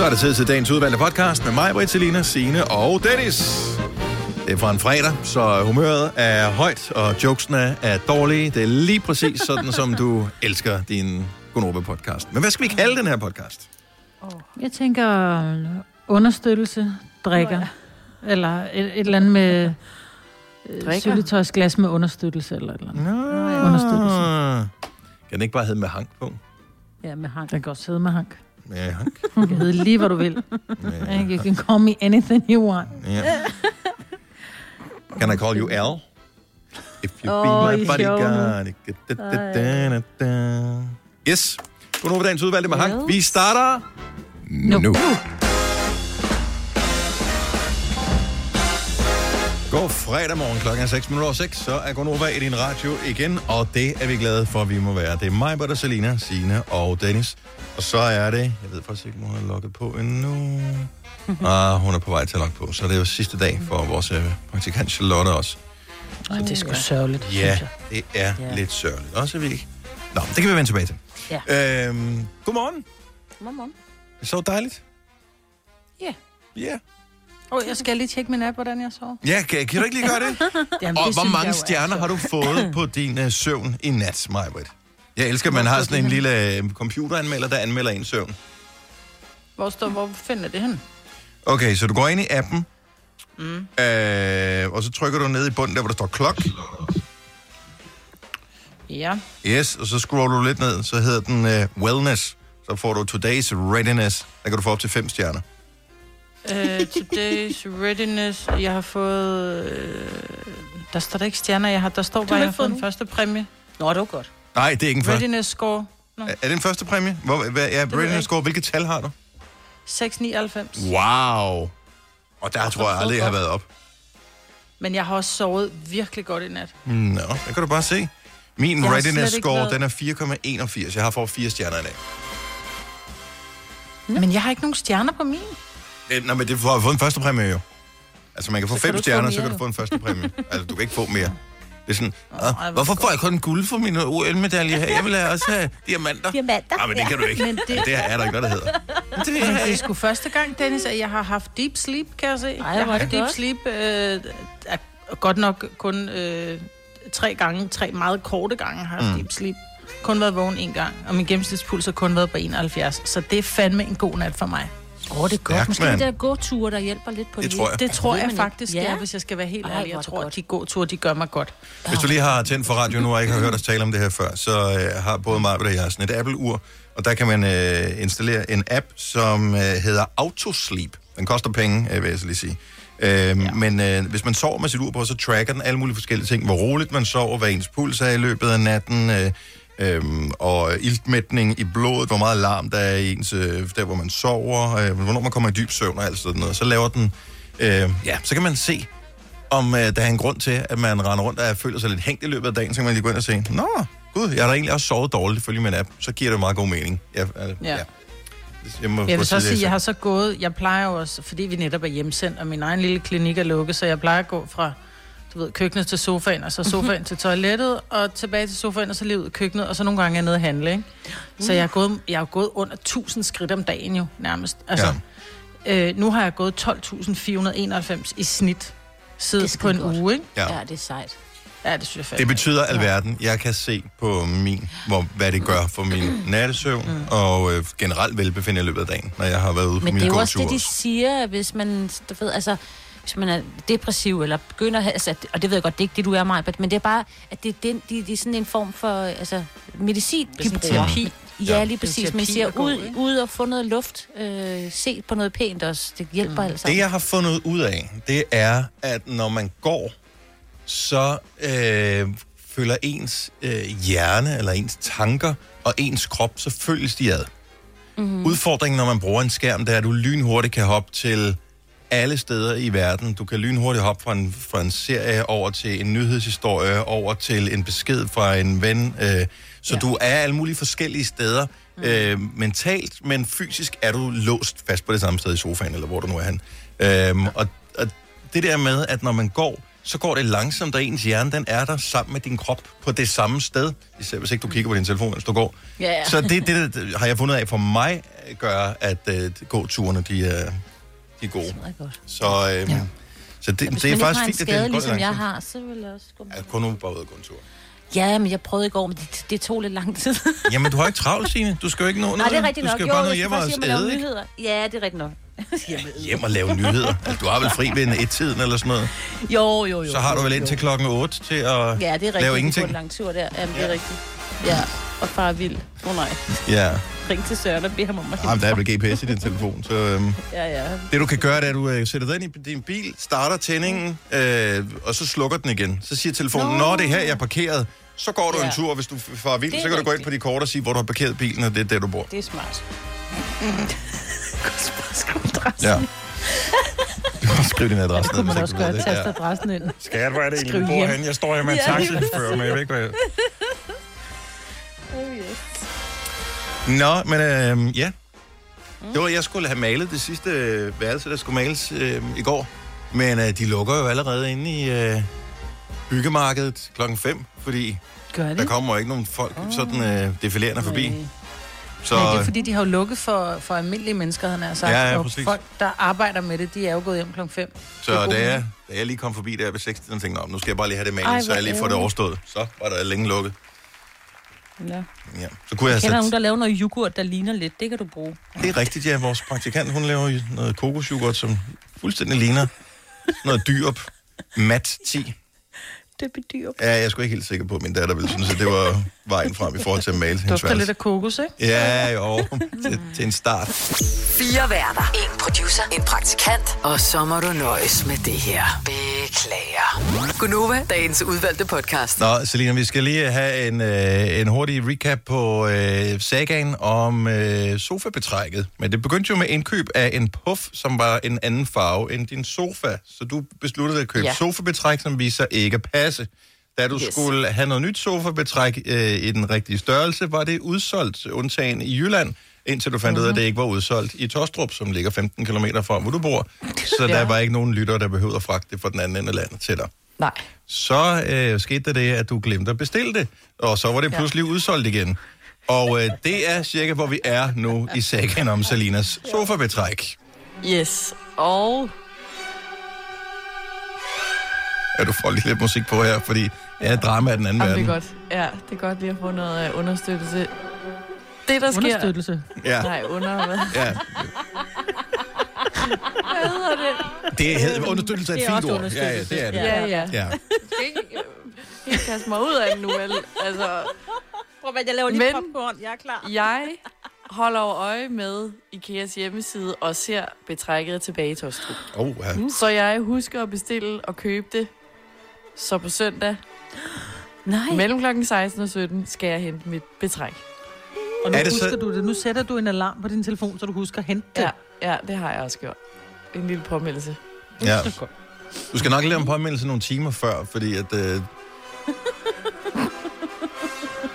Så er det tid til dagens udvalgte podcast med mig, Britt, Selina, Signe og Dennis. Det er fra en fredag, så humøret er højt, og jokesene er dårlige. Det er lige præcis sådan, som du elsker din Gonova-podcast. Men hvad skal vi kalde den her podcast? Jeg tænker understøttelse, drikker. Eller et, et eller andet med øh, syltetøjsglas med understøttelse eller et eller andet. Nå. Understøttelse. Kan den ikke bare hedde med hank på? Ja, med hank. Den kan også hedde med hank. Hank? Du kan hedde lige, hvad du vil. Med You can call me anything you want. Ja. Can I call you Al? If you Åh, be my bodyguard. Da, da, da, da, da. Yes. Godnova dagens udvalgte med Hank. Vi starter nu. Nu. God fredag morgen klokken er 6 minutter over 6, så er Gonova i din radio igen, og det er vi glade for, at vi må være. Det er mig, Britta, Selina, Signe og Dennis. Og så er det, jeg ved faktisk ikke, om hun er logget på endnu. Ah, hun er på vej til at logge på, så det er jo sidste dag for vores øh, praktikant Charlotte også. Ej, det er sgu sørgeligt, Ja, det er Ja. lidt sørgeligt. Også vi ikke... Nå, det kan vi vende tilbage til. Ja. Øhm, godmorgen. Godmorgen. Det så dejligt. Ja. Ja. Oh, jeg skal lige tjekke min app, hvordan jeg sover. Ja, kan, kan du ikke lige gøre det? Jamen, Og det hvor mange er stjerner har du fået på din uh, søvn i nat, Majbrit? Jeg elsker, at man har sådan en lille uh, computeranmelder, der anmelder en søvn. Hvor, står, hvor finder det hen? Okay, så du går ind i appen, mm. øh, og så trykker du ned i bunden, der hvor der står klok. Ja. Yes, og så scroller du lidt ned, så hedder den uh, wellness. Så får du today's readiness. Der kan du få op til fem stjerner. Uh, today's readiness. Jeg har fået... Uh, der står der ikke stjerner, jeg har. Der står bare, har jeg har fået den første præmie. Nå, det var godt. Nej, det er ikke en første. Readiness score. No. Er er det en første præmie? Hvor, hvad, ja, jeg readiness score. Hvilket tal har du? 699. Wow. Og der tror jeg aldrig, jeg har været op. Men jeg har også sovet virkelig godt i nat. Nå, der kan du bare se. Min Jeg readiness score, været- den er 4,81. Jeg har fået fire stjerner i dag. Men jeg har ikke nogen stjerner på min. Øh, Nå, men det får få en første præmie jo. Altså, man kan få Så kan fem få stjerner, mere, så kan du få en første præmie. altså, du kan ikke få mere. Det er sådan, oh, hvor hvorfor får jeg kun guld for mine OL-medaljer her? Jeg vil have også have diamanter. Diamanter. Nej, men det kan du ikke. Men det- det... det er der ikke noget, der hedder. Men det Men det er sgu første gang, Dennis, at jeg har haft deep sleep, kan jeg se. Ej, jeg har haft det deep godt. sleep øh, er godt nok kun øh, tre gange, tre meget korte gange har jeg haft Mm. deep sleep. Kun været vågen en gang, og min gennemsnitspuls har kun været på 71. Så det er fandme en god nat for mig. Åh, det er godt. Måske mand. de der gåture, der hjælper lidt på Det det. tror jeg. Det tror jeg man faktisk, ja. Er, hvis jeg skal være helt Ej, ærlig. Jeg tror, at de gåture, de gør mig godt. Hvis du lige har tændt for radio nu, og ikke har hørt os tale om det her før, så øh, har både mig og jeg sådan et Apple-ur, og der kan man øh, installere en app, som øh, hedder Autosleep. Den koster penge, øh, vil jeg så lige sige. Øh, ja. Men øh, hvis man sover med sit ur på, så tracker den alle mulige forskellige ting. Hvor roligt man sover, hvad ens puls er i løbet af natten, øh, øh, og iltmætning i blodet, hvor meget larm der er i ens, øh, der hvor man sover, øh, hvornår man kommer i dyb søvn og alt sådan noget. Så laver den, øh, ja, så kan man se, om øh, der er en grund til, at man render rundt og føler sig lidt hængt i løbet af dagen, så kan man lige gå ind og se, Nå, gud, jeg har da egentlig også sovet dårligt ifølge min app. Så giver det meget god mening. Jeg, øh, Ja. ja. Jeg, må Jeg vil så sige, jeg seng. har så gået, jeg plejer jo også, fordi vi netop er hjemsendt, og min egen lille klinik er lukket, så jeg plejer at gå fra du ved, køkkenet til sofaen, og så sofaen til toilettet, og tilbage til sofaen, og så lige ud i køkkenet, og så nogle gange er jeg nede og handle, ikke? Så jeg er gået, jeg er gået under 1000 skridt om dagen jo, nærmest. Altså, ja. øh, nu har jeg gået 12.491 i snit siden på en godt. Ja. uge, ikke? Ja, det er sejt. Ja, det synes jeg. Det betyder alverden. Jeg kan se på min, hvor, hvad det gør for min nattesøvn, mm. og øh, generelt velbefindende i løbet af dagen, når jeg har været ude på Men mine det er jo også det, de siger, at hvis man, du ved, altså, hvis man er depressiv, eller begynder at have, altså, og det ved jeg godt, det er ikke det, du er, mig, men det er bare, at det er, den, det, det er sådan en form for altså, medicin, de bruger. terapi. Ja, Ja. lige præcis. Man siger, ud, ikke? ud og få noget luft, øh, se på noget pænt også. Det hjælper mm. altså. Det, jeg har fundet ud af, det er, at når man går, så øh, føler ens øh, hjerne eller ens tanker og ens krop, så føles de ad. Mm. Udfordringen, når man bruger en skærm, det er, at du lynhurtigt kan hoppe til alle steder i verden. Du kan lynhurtigt hoppe fra en, fra en serie over til en nyhedshistorie, over til en besked fra en ven. Øh, så ja. du er alle mulige forskellige steder mm. øh, mentalt, men fysisk er du låst fast på det samme sted i sofaen, eller hvor du nu er han. Øhm, og, og det der med, at når man går, så går det langsomt, og ens hjerne, den er der sammen med din krop på det samme sted. Især hvis ikke du kigger på din telefon, mens du går. Ja, ja. Så det, det, det har jeg fundet af for mig, øh, gør, at uh, gåturene, de er, de er gode. Det er godt. Så, øh, ja. så det, Hvis det er faktisk fint, at det skade, går ligesom jeg har, så vil jeg også gå med. Ja, kun nu bare ud og gå en tur. Ja, men jeg prøvede i går, men det, det tog lidt lang tid. Jamen, du har ikke travlt, Signe. Du skal jo ikke nå noget. Nej, det er rigtigt du nok. skal Jo, bare nå hjem og æde, lave ikke? nyheder. Ja, det er rigtigt nok. Hjem og lave nyheder. Altså, du har vel fri ved en et-tiden eller sådan noget. Jo, jo, jo. Så har du vel indtil klokken 8 til at Ja, det er rigtigt. lave ingenting. får en lang tur der. Jamen, det er rigtigt. Ja, og far er vild. Åh oh, nej. Ja. Ring til Søren og bed ham om at Jamen, der er vel GPS i din telefon, så... Øhm, Ja, ja. det du kan gøre, det er, at du øh, sætter den ind i din bil, starter tændingen, øh, og så slukker den igen. Så siger telefonen, Nå. når det er her, jeg er parkeret, så går du Ja. en tur, og hvis du får vild, Det er så kan du gå ind rigtigt. på de kort og sige, hvor du har parkeret bilen, og det er der, du bor. Det er smart. Ja. Du kan skrive din adresse Det kunne ned, man hvis også gøre, det. taste adressen ind. Skat, hvor er det egentlig, Skriv du bor hjem. henne? Jeg står her med en taxichauffør, men jeg ved ikke, hvad jeg... Oh, yes. Nå, men øh, ja. Det var, jeg skulle have malet det sidste øh, værelse, der skulle males øh, i går. Men øh, de lukker jo allerede inde i øh, byggemarkedet klokken 5, fordi Gør der det? kommer jo ikke nogen folk sådan øh, defilerende forbi. Nej. Så Nej, det er fordi, de har jo lukket for, for almindelige mennesker, han har sagt. Ja, ja, og præcis. folk, der arbejder med det, de er jo gået hjem klokken 5. så da jeg, da jeg lige kom forbi der ved 6 og tænkte, "Nå, nu skal jeg bare lige have det malet, Ej, så jeg lige får det overstået. Så var der længe lukket. Ja. Ja. Så kunne jeg Jeg kender have nogen, sat... der laver noget yoghurt, der ligner lidt. Det kan du bruge. Det er rigtigt, ja. Vores praktikant, hun laver noget kokosjoghurt, som fuldstændig ligner noget dyrup. Mat 10. Det bedyrer. Ja, jeg er sgu ikke helt sikker på, at min datter ville synes, at det var vejen frem i forhold til at male hendes Dufter lidt værelse. af kokos, ikke? Ja, jo, til, til en start. Fire værter. En producer. En praktikant. Og så må du nøjes med det her. Beklager. Gunova, dagens udvalgte podcast. Nå, Selina, vi skal lige have en, øh, en hurtig recap på øh, sagaen om øh, sofabetrækket. Men det begyndte jo med indkøb af en puff, som var en anden farve end din sofa. Så du besluttede at købe. Ja. sofabetræk, som viser ikke at passe. Da du yes. Skulle have noget nyt sofabetræk øh, i den rigtige størrelse, var det udsolgt, undtagen i Jylland, indtil du fandt ud af, at det ikke var udsolgt i Tostrup, som ligger 15 km fra, hvor du bor. Så ja. der var ikke nogen lytter, der behøvede at fragte det fra den anden ende af landet til dig. Nej. Så øh, skete der det, at du glemte at bestille det, og så var det pludselig ja. udsolgt igen. Og øh, det er cirka, hvor vi er nu i sagen om Salinas sofabetræk. Yes, og Ja, du får lige lidt musik på her, fordi ja, drama er den anden Jamen, det er verden. godt. Ja, det er godt lige at få noget øh, understøttelse. Det, der sker... Understøttelse. Ja, Nej, under hvad? ja. Hvad hedder det? Det hedder understøttelse af et Det er fint også ord. Ja, ja, det er det. Ja, ja. Ja. Jeg skal øh, kaste mig ud af det nu, vel? Altså, Prøv at jeg laver lige Men- popcorn. Jeg er klar. jeg holder jo øje med Ikeas hjemmeside og ser betrækket tilbage i Tostrup. Oh, ja. Så jeg husker at bestille og købe det. Så på søndag, Nej. mellem klokken 16 og 17, skal jeg hente mit betræk. Og nu Er det husker så- du det. Nu sætter du en alarm på din telefon, så du husker at hente det. Ja, ja, det har jeg også gjort. En lille påmeldelse. ja. Du skal nok lave en påmeldelse nogle timer før, fordi at... Øh...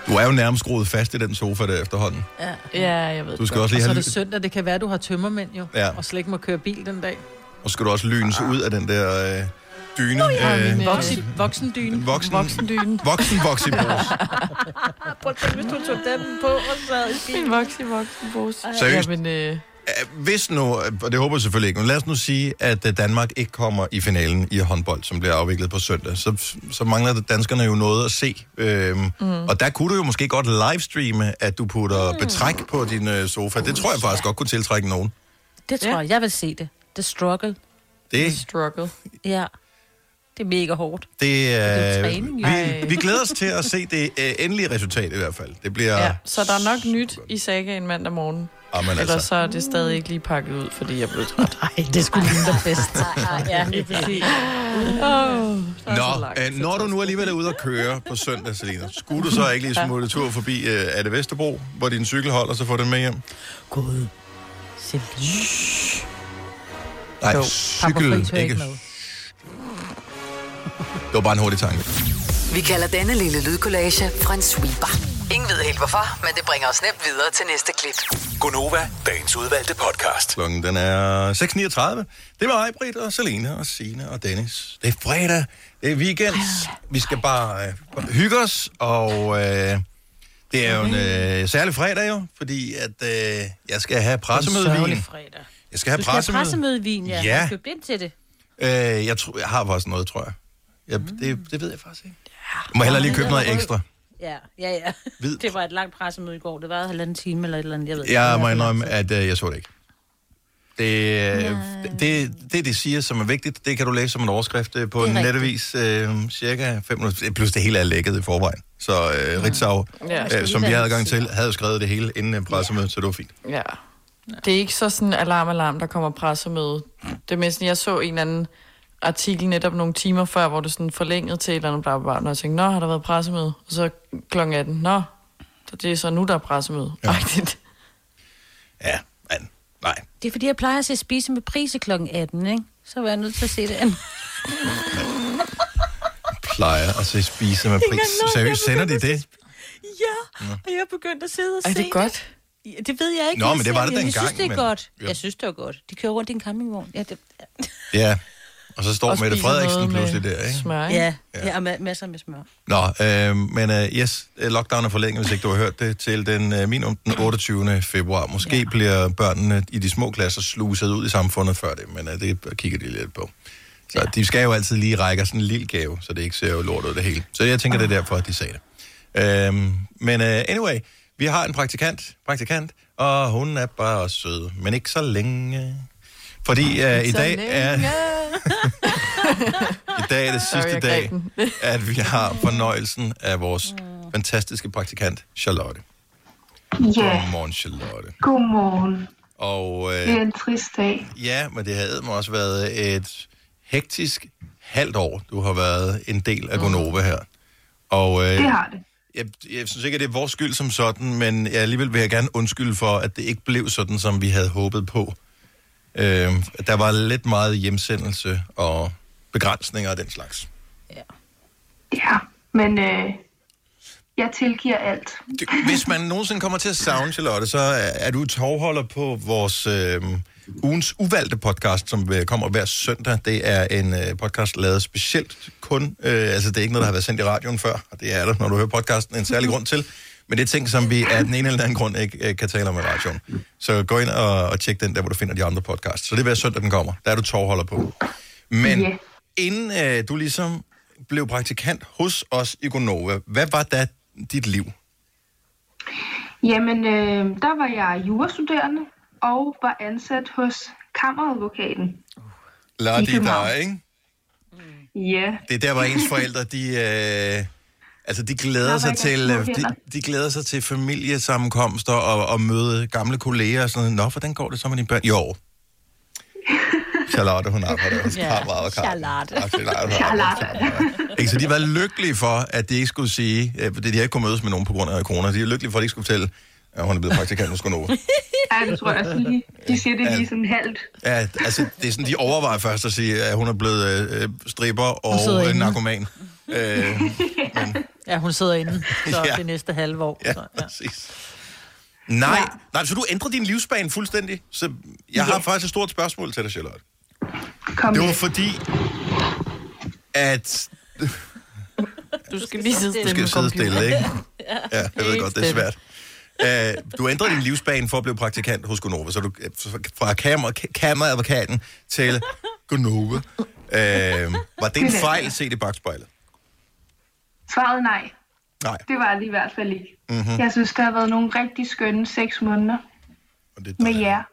Du er jo nærmest skruet fast i den sofa der efterhånden. Ja. Ja, jeg ved Du skal godt. også Og lige så er have det søndag. Det kan være, du har tømmermænd jo. Ja. Og slet ikke må køre bil den dag. Og så skal du også lynes ud af den der øh, dyne. ja, øh, min, øh, Voksen, voksendyne. voksen, Voksendyne. voksen voksipose. Prøv at tænke, hvis du tog den på og sad i En bilen. voksen, voksen pose. Seriøst? Jamen, øh, Hvis nu, og det håber jeg selvfølgelig ikke, men lad os nu sige, at øh, Danmark ikke kommer i finalen i håndbold, som bliver afviklet på søndag, så, så mangler danskerne jo noget at se. Øhm, mm. Og der kunne du jo måske godt livestreame, at du putter mm. betræk på din øh, sofa. Det tror jeg faktisk godt kunne tiltrække nogen. Det tror Ja. jeg. Jeg vil se det. The struggle. Det, struggle. Ja. Det er mega hårdt. det, er øh, træning, jo. vi, vi glæder os til at se det øh, endelige resultat i hvert fald. Det bliver... Ja, så der er nok nyt i sagaen mandag morgen. Jamen, Ellers altså, så er det stadig ikke lige pakket ud, fordi jeg blev træt. Nej, det skulle ligne dig bedst. ja, lige præcis. Oh, Nå, øh, når du nu alligevel er ude at køre på søndag, Selina, skulle du så ikke lige smutte tur forbi øh, er det Vesterbro, hvor din cykel holder, så får den med hjem? Gud. Celine. Nej, cykel, ikke. ikke med. Det var bare en hurtig tanke. Vi kalder denne lille lydkollage en sweeper. Ingen ved helt hvorfor, men det bringer os nemt videre til næste klip. Gunova, dagens udvalgte podcast. Klokken den er 6.39. Det var mig, Britt og Selina og Sine og Dennis. Det er fredag. Det er weekend. Vi skal bare øh, hygge os, og øh, det er jo en øh, særlig fredag jo, fordi at øh, jeg skal have pressemødevin. Sørgelig fredag. Jeg skal have Du skal have pressemøde. pressemødevin, ja. Ja. Jeg købte ind til det. Øh, jeg, tror, jeg har også noget, tror jeg. Jeg det, det ved jeg faktisk ikke. Jeg må hellere lige købe noget ekstra. Ja, ja, ja. Hvid. Det var et langt pressemøde i går. Det var halvanden time eller et eller andet. Jeg, ved ikke. Jeg Det må indrømme, at øh, jeg så det ikke. Det, øh, det, det, de siger, som er vigtigt, det kan du læse som en overskrift øh, på Det en netavis øh, cirka 5 minutter. Plus det hele er lækket i forvejen. Så øh, Ritzau, Ja. øh, som vi havde adgang til, havde skrevet det hele inden øh, pressemødet, så det var fint. Ja. Det er ikke så sådan alarm, alarm, der kommer pressemøde. Det er mest, jeg så en eller anden artikel netop nogle timer før, hvor det sådan forlænget til et eller andet bla, bla, bla, og jeg tænkte, nå, har der været pressemøde? Og så kl. 18, nå, så det er så nu, der er pressemøde. Ja. Ja. Ja, men nej. Det er fordi, jeg plejer at se spise med prise kl. 18, ikke? Så var jeg nødt til at se det andet. Plejer at se spise med pris. Seriøst, jeg sender de det? Ja, og jeg er begyndt at sidde og Er se det godt? Ja, det ved jeg ikke. Nå, Jeg men det ser var det Jeg dengang, synes, det er men- godt. Ja. Jeg synes, det var godt. De kører rundt i en campingvogn. Ja, det, Ja. Og så står Og Mette Frederiksen noget med pludselig der, ikke? Smør, ikke? ja, ja. og ma- masser med smør. Nå, øh, men øh, yes, øh, lockdown er forlænget, hvis ikke du har hørt det, til den øh, minimum den 28. februar. Måske ja. bliver børnene i de små klasser sluset ud i samfundet før det, men øh, det kigger de lidt på. Så ja. de skal jo altid lige række os en lille gave, så det ikke ser jo lort ud det hele. Så jeg tænker, det er derfor, at de sagde det. Øhm, men uh, anyway, vi har en praktikant, praktikant, og hun er bare sød, men ikke så længe. Fordi uh, i dag er... I dag er det sidste dag, at vi har fornøjelsen af vores fantastiske praktikant, Charlotte. Ja, Godmorgen, Charlotte. godmorgen. Og Det er øh, en trist dag. ja, men det havde også været et hektisk halvt år, du har været en del af Gonova her. Og øh, Det har det. jeg, jeg synes ikke, at det er vores skyld som sådan, men jeg alligevel vil jeg gerne undskylde for, at det ikke blev sådan, som vi havde håbet på. Øh, der var lidt meget hjemsendelse og begrænsninger af den slags. Ja, men øh, jeg tilgiver alt. Hvis man nogensinde kommer til at savne Charlotte, så er, er du tovholder på vores øh, ugens uvalgte podcast, som øh, kommer hver søndag. Det er en øh, podcast lavet specielt kun, øh, altså det er ikke noget, der har været sendt i radioen før, og det er der, når du hører podcasten, en særlig grund til. Men det er ting, som vi af den ene eller anden grund ikke øh, kan tale om i radioen. Så gå ind og, og tjek den der, hvor du finder de andre podcasts. Så det er hver søndag, den kommer. Der er du tovholder på. Men Ja. inden øh, du ligesom blev praktikant hos os i Gonova, hvad var da dit liv? Jamen, øh, der var jeg jurastuderende og var ansat hos kammeradvokaten. La København. da, ikke? Ja, Det er der, hvor ens forældre, de, øh, altså, de glæder Der sig til, øh, de, de glæder sig til familiesammenkomster og, og møde gamle kolleger og sådan noget. Nå, hvordan går det så med dine børn? Jo. Charlotte, hun arbejder hos Ja. Charlotte. Og Charlotte. hun Charlotte. arbejder hos kammeradvokaten. Ikke, så de var lykkelige for, at de ikke skulle sige, øh, fordi de ikke kunne mødes med nogen på grund af corona. De er lykkelige for, at de ikke skulle fortælle, at hun er blevet praktikant hos Gonova. ja det tror jeg også lige. De siger det lige sådan halvt. Ja, altså, det er sådan, de overvejer først at sige, at hun er blevet øh, stripper sidder og øh, narkoman. Øh, Ja, hun sidder inde, så Ja. det næste halve år. Ja, Så, ja. præcis. Nej, ja. nej, så du ændrer din livsbane fuldstændig. Så jeg har Ja. faktisk et stort spørgsmål til dig, Charlotte. Kom Det var med. fordi, at... Du skal lige sidde Du stille skal med sidde stille, ikke? Ja, jeg ved godt, det er svært. Uh, du ændrede din livsbane for at blive praktikant hos Gonova, så du øh, fra kammer, kammeradvokaten til Gonova. Uh, var det en fejl set i bagspejlet? Svaret nej. Nej. Det var det i hvert fald ikke. Mhm. Mm-hmm. Jeg synes, der har været nogle rigtig skønne seks måneder Og det, med jer.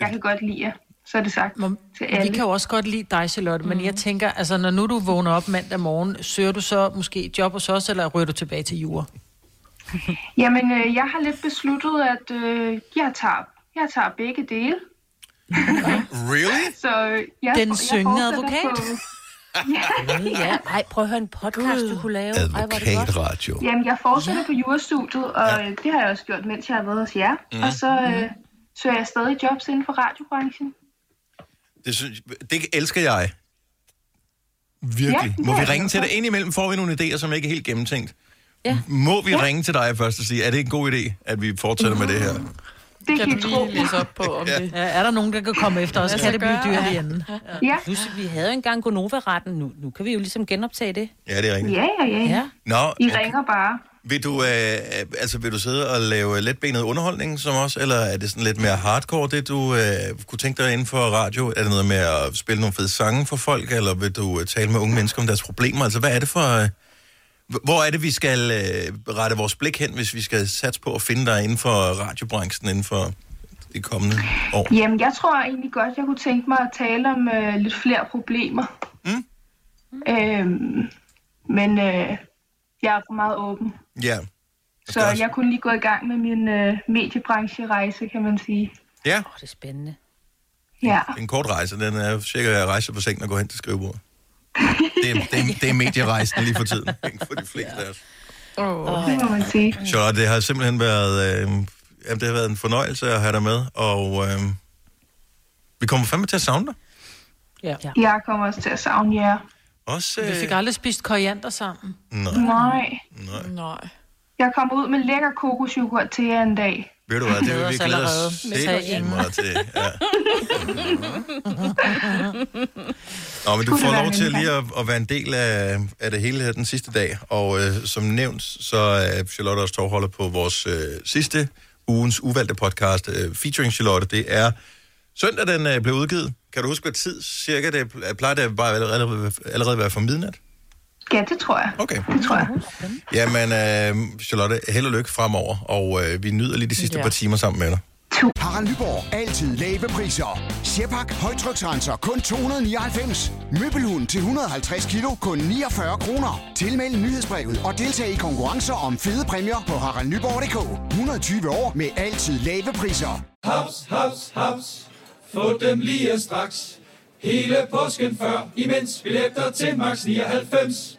Jeg kan godt lide jer. Så er det sagt Må, til vi alle. kan jo også godt lide dig, Charlotte, men jeg tænker, altså når nu du vågner op mandag morgen, søger du så måske et job hos os, eller ryger du tilbage til jura? Jamen, øh, jeg har lidt besluttet, at øh, jeg, tager, jeg tager begge dele. Really? Så øh, jeg, Den jeg syngende advokat. På, Ja, ej, prøv at høre en podcast, du kunne lave. Ej, er det godt. Advokatradio. jamen, jeg fortsætter på jurastudiet, og ja. det har jeg også gjort, mens jeg har været hos jer. Mm. Og så øh, søger jeg stadig jobs inden for radiobranchen. Det, synes, det elsker jeg. Virkelig. Ja, Må vi ringe til dig? Indimellem får vi nogle idéer, som ikke er helt gennemtænkt. Ja. Må vi ringe til dig først og sige, er det en god idé, at vi fortsætter med det her? Det Kan kan du lige læse op på, om det... Ja, er der nogen, der kan komme efter os? Kan det blive dyrt i enden? Ja, Plus, vi havde jo engang Gonova-retten. Nu, nu kan vi jo ligesom genoptage det. Ja, det er rigtigt. ja, ja, ja. Ja. Nå, I okay. ringer bare. Vil du, øh, altså, vil du sidde og lave letbenet underholdning som os, eller er det sådan lidt mere hardcore, det du øh, kunne tænke dig inden for radio? Er det noget med at spille nogle fede sange for folk, eller vil du øh, tale med unge mennesker om deres problemer? Altså, hvad er det for... Øh, hvor er det, vi skal øh, rette vores blik hen, hvis vi skal satse på at finde dig inden for radiobranchen inden for de kommende år? Jamen, jeg tror egentlig godt, jeg kunne tænke mig at tale om øh, lidt flere problemer. Mm. Øhm, men øh, jeg er meget åben. Ja. Så også- jeg kunne lige gå i gang med min øh, mediebrancherejse, kan man sige. Ja, Åh, det er spændende. Ja, en kort rejse. Den er cirka at rejse på sengen og gå hen til skrivebordet. Det er, det, er, det er medierejsen lige for tiden, ikke? for de fleste af os. Oh. det må man sige. Charlotte, det har simpelthen været, øh, jamen, det har været en fornøjelse at have dig med, og øh, vi kommer fandme til at savne dig. Ja. Jeg kommer også til at savne jer. Også, øh, Vi fik aldrig spist koriander sammen. nej, Nej, nej. Nej. jeg kommer ud med lækker kokosjoghurt til jer en dag. Ved du hvad, det vil vi glæde os sindssygt meget til. Ja. Nå, men du får lov til lige at, at være en del af, af det hele her den sidste dag, og øh, som nævnt, så er Charlotte også tovholder på vores øh, sidste ugens uvalgte podcast, øh, featuring Charlotte. Det er søndag, den øh, blev udgivet. Kan du huske, hvad tid cirka det er? plejer det bare allerede, allerede være for midnat? Ja, det tror jeg. Okay. Det tror jeg. Jamen, øh, Charlotte, held og lykke fremover, og øh, vi nyder lige de sidste Ja. par timer sammen med dig. Harald Nyborg. Altid lave priser. Sjehpak. Højtryksrenser. Kun 299. Møbelhund til 150 kilo. Kun 49 kroner. Tilmeld nyhedsbrevet og deltag i konkurrencer om fede præmier på haraldnyborg.dk. 120 år med altid lave priser. Haps, haps, haps. Få dem lige straks. Hele påsken før, imens billetter til max 99.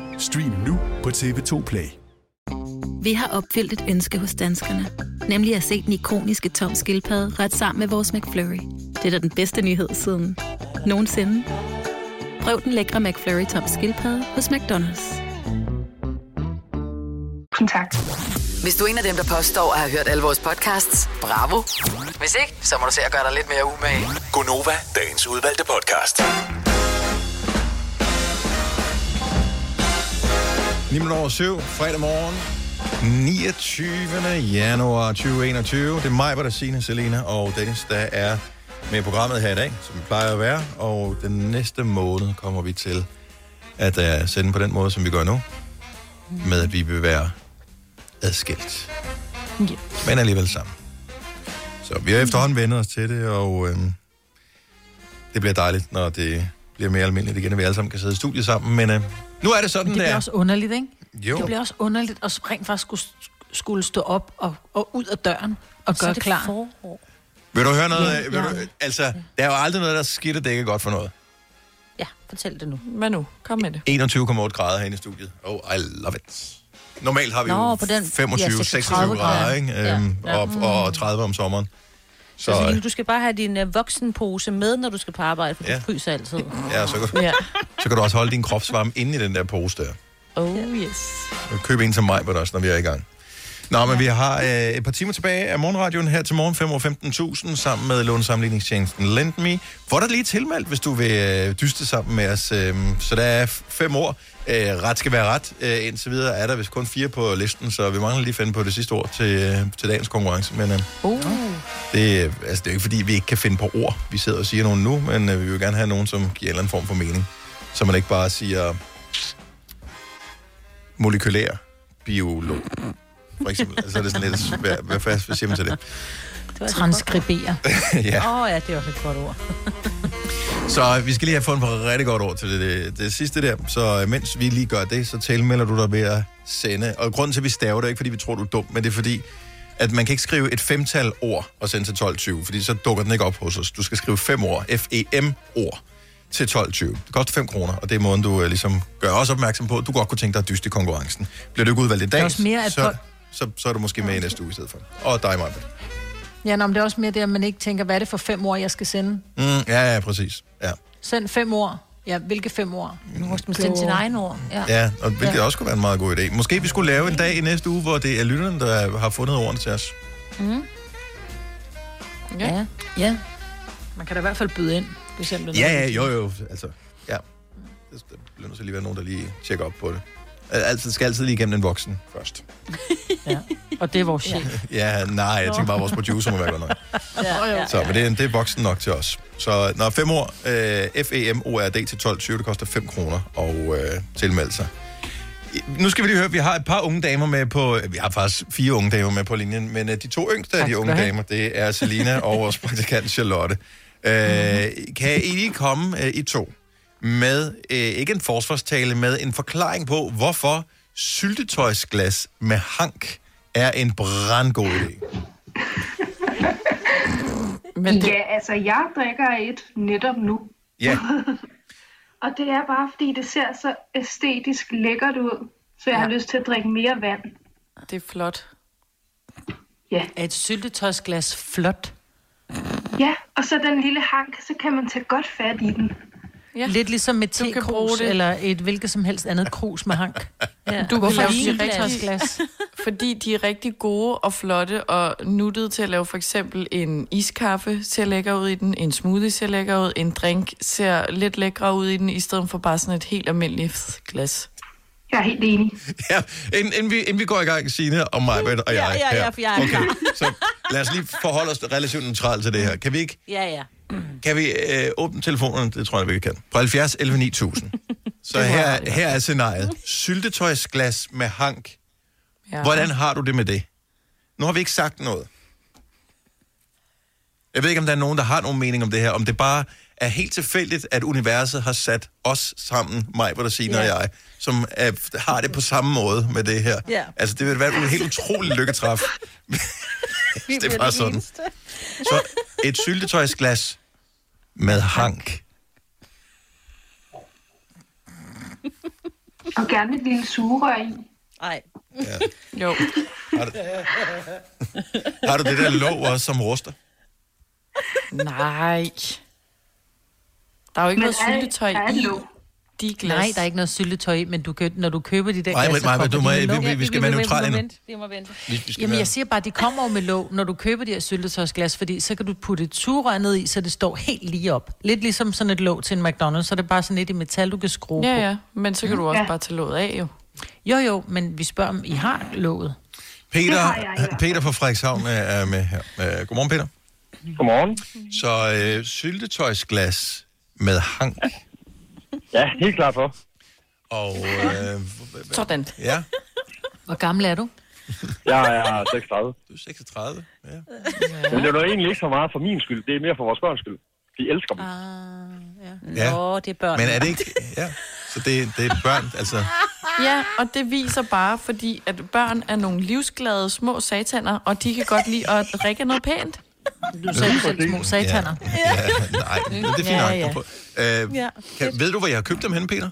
Stream nu på TV2 Play. Vi har opfyldt et ønske hos danskerne. Nemlig at se den ikoniske tom skildpadde ret sammen med vores McFlurry. Det er da den bedste nyhed siden nogensinde. Prøv den lækre McFlurry tom skildpadde hos McDonald's. Kontakt. Hvis du er en af dem, der påstår at have hørt alle vores podcasts, bravo. Hvis ikke, så må du se at gøre dig lidt mere umage. Gonova, dagens udvalgte podcast. 9 minutter over 7, fredag morgen, 29. januar 2021. Det er mig, der Signe, Selina og Dennis, der er med i programmet her i dag, som vi plejer at være. Og den næste måned kommer vi til at uh, sende på den måde, som vi gør nu. Med at vi vil være adskilt. Ja. Men alligevel sammen. Så vi har efterhånden vendt os til det, og øhm, det bliver dejligt, når det bliver mere almindeligt igen, at vi alle sammen kan sidde i studiet sammen. Men øh, nu er det sådan, Men det bliver er. også underligt, ikke? Jo. Det bliver også underligt at rent faktisk skulle, skulle stå op og, og ud af døren og er gøre det klar. forår. Vil du høre noget? Ja, Ja, vil ja. du, altså, der er jo aldrig noget, der er skidt, og det ikke er godt for noget. Ja, fortæl det nu. Hvad nu? Kom med det. 21,8 grader herinde i studiet. Oh, I love it. Normalt har vi Nå, jo på den- 25, ja, 26 36 grader, grader. ikke? Ja. Øhm, Ja. og, og 30 om sommeren. Så, Så, så du skal bare have din uh, voksenpose med, når du skal på arbejde, for Ja. ja. du fryser altid. ja, så, kan, Ja. så kan du også holde din kropsvarme inde i den der pose der. Oh yes. Køb en til mig på også, når vi er i gang. Nå, men vi har øh, et par timer tilbage af morgenradioen her til morgen, 5.15.000, sammen med lånesamligningstjenesten LendMe. Hvor der lige tilmeldt, hvis du vil øh, dyste sammen med os. Øh, så der er fem år. Øh, ret skal være ret. Øh, indtil videre er der vist kun fire på listen, så vi mangler lige finde på det sidste ord til, øh, til dagens konkurrence. Men øh, Uh. det, øh, altså, det er jo ikke fordi, vi ikke kan finde på ord. Vi sidder og siger nogen nu, men øh, vi vil gerne have nogen, som giver en eller anden form for mening. Så man ikke bare siger molekylær biolog. For eksempel. Altså, er det sådan lidt svært. Hvad, hvad, hvad siger man til det? Transkribere. ja. Åh oh, ja, det er også et godt ord. Så vi skal lige have fundet på et rigtig godt ord til det, det, det sidste der. Så øh, mens vi lige gør det, så tilmelder du dig ved at sende. Og grunden til, at vi staver det, er ikke fordi, vi tror, du er dum, men det er fordi, at man kan ikke skrive et femtal ord og sende til 12.20, fordi så dukker den ikke op hos os. Du skal skrive fem ord, F-E-M-ord, til 12.20. Det koster 5 kroner, og det er måden, du øh, ligesom gør os opmærksom på, at du godt kunne tænke dig at dyste i konkurrencen. Bliver du ikke udvalgt i dag, er også mere, at så, så, så er du måske med i næste uge i stedet for. Og dig, Maja. Ja, nå, men det er også mere det, at man ikke tænker, hvad er det for fem ord, jeg skal sende? Mm, ja, ja, præcis. Ja. Send fem ord. Ja, hvilke fem ord? Nu må man sende sin egen ord. Ja. Ja, og hvilket Ja. også kunne være en meget god idé. Måske vi skulle lave en dag i næste uge, hvor det er lytterne, der har fundet ordene til os. Mm. Ja. ja. Man kan da i hvert fald byde ind, for eksempel. Ja, ja, jo, jo. Altså, ja. Der bliver nødt til lige være nogen, der lige tjekker op på det. Al- Altid, skal altid lige igennem en voksen først. Og det er vores chef. Ja, nej, jeg tænker bare, at vores producer må være godt nok. Ja, ja. Så, men det er, det er voksen nok til os. Så når fem år, øh, F-E-M-O-R-D til 12.20, det koster 5 kroner og øh, tilmelde sig. Nu skal vi lige høre, at vi har et par unge damer med på, vi har faktisk fire unge damer med på linjen, men øh, de to yngste af de unge damer, det er Selina og vores praktikant Charlotte. Øh, kan I lige komme øh, i to med, øh, ikke en forsvarstale, med en forklaring på, hvorfor syltetøjsglas med hank er en brandgod idé? Men det... Ja, altså, jeg drikker et netop nu. Ja, Og det er bare, fordi det ser så æstetisk lækkert ud, så jeg ja. har lyst til at drikke mere vand. Det er flot. Ja. Er et syltetøjsglas flot? Ja, og så den lille hank, så kan man tage godt fat i den. Ja. Lidt ligesom med tekrus, eller et hvilket som helst andet krus med hank. Ja. Du kan lave de rigtig, syltetøjsglas? fordi de er rigtig gode og flotte og nuttede til at lave for eksempel en iskaffe ser lækker ud i den, en smoothie ser lækker ud, en drink ser lidt lækre ud i den, i stedet for bare sådan et helt almindeligt glas. Jeg er helt enig. ja inden, inden, vi, inden vi går i gang, Signe og mig, og jeg Ja, ja, ja, for jeg er klar. Så lad os lige forholde os relativt neutralt til det her. Kan vi ikke Ja, ja. Kan vi øh, åbne telefonerne? Det tror jeg, vi kan. På 70 11 9000. Så her, her er scenariet. Syltetøjsglas med hank. Ja. Hvordan har du det med det? Nu har vi ikke sagt noget. Jeg ved ikke, om der er nogen, der har nogen mening om det her. Om det bare er helt tilfældigt, at universet har sat os sammen, mig, hvor der siger Ja. og jeg, som er, har det på samme måde med det her. Ja. Altså, det vil være en helt utrolig lykketræf. det er bare sådan. Så et syltetøjsglas med hank. Og gerne et lille sugerør i. Nej. Ja. Jo. Har du, har du det der låg også, som ruster? Nej. Der er jo ikke Men noget syltetøj der er et i låg. De glas. Nej, der er ikke noget syltetøj i, men du kan, når du køber de der Nej, men- glas, så kommer du må- vi- vi- vi skal være neutrale nu. Vi må vente. Vi, vi skal Jamen, være- jeg siger bare, de kommer jo med låg, når du køber de her syltetøjsglas, fordi så kan du putte et sugerør ned i, så det står helt lige op. Lidt ligesom sådan et låg til en McDonald's, så er det bare sådan et i metal, du kan skrue Ja, på. ja, men så kan du også bare tage låget af, jo. Jo, jo, men vi spørger, om I har låget. Peter, jeg. Peter fra Frederikshavn er- med her. Øh, Godmorgen, Peter. Godmorgen. Så øh, syltetøjsglas med hank. Ja, helt klar for. Og, øh, Sådan. Ja, Hvor gammel er du? Jeg er 36. du er 36. Ja. Men det er jo egentlig ikke så meget for min skyld. Det er mere for vores børns skyld. De elsker dem. Ja. Nå, det er børn. Men er det ikke... Ja, så det, det er børn, altså... Ja, og det viser bare, fordi at børn er nogle livsglade små sataner, og de kan godt lide at drikke noget pænt. Du sagde selv små sataner. Ja, nej, men det er fint Ja, nok. ja. Øh, Ja. kan, ved du, hvor jeg har købt dem hen, Peter?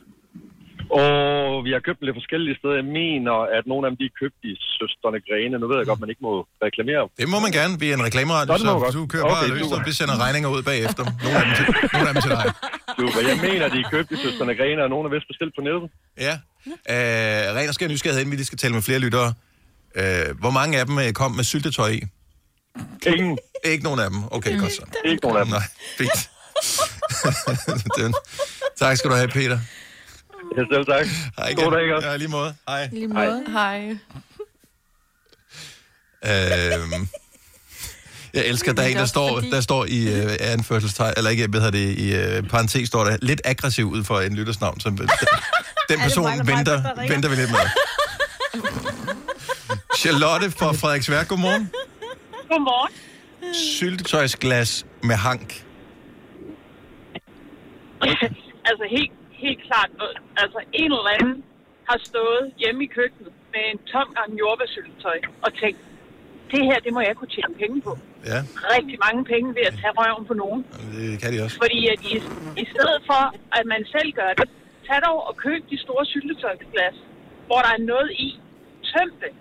Og vi har købt dem lidt forskellige steder. Jeg mener, at nogle af dem de er købt i Søsterne Grene. Nu ved jeg godt, man ikke må reklamere. Det må man gerne. Vi er en reklameradio, Nå, det må så godt. du kører bare Okay, løs, super. og vi sender regninger ud bagefter. Nogle af dem til, nogle af dem til dig. Super. Jeg mener, de er købt i Søsterne Grene, og nogle er vist bestilt på nettet. Ja. Øh, ren og skær nysgerrighed, inden vi lige skal tale med flere lyttere. Øh, hvor mange af dem øh, kom med syltetøj i? Ingen. Ikke nogen af dem. Okay, godt så. Ikke nogen af dem. Nej, fint. Den. tak skal du have, Peter. Ja, selv tak. Hej God dag. Ja, lige måde. Hej. Lige måde. Hej. Øhm, jeg elsker, der er en, der står, der står i uh, anførselstegn, eller ikke, hvad hedder det, i uh, parentes står der, lidt aggressiv ud for en lyttersnavn. Som, den, den person mig, venter, venter vi lidt med. Charlotte fra Frederiksværk, godmorgen. Godmorgen. Syltetøjsglas med hank. altså helt, helt klart, altså en eller anden har stået hjemme i køkkenet med en tom gang jordbærsyltetøj og tænkt, det her, det må jeg kunne tjene penge på. Ja, Rigtig mange penge ved at tage røven på nogen. det kan de også. Fordi at i, i stedet for, at man selv gør det, tag dog og køb de store syltetøjsglas, hvor der er noget i. Tøm det.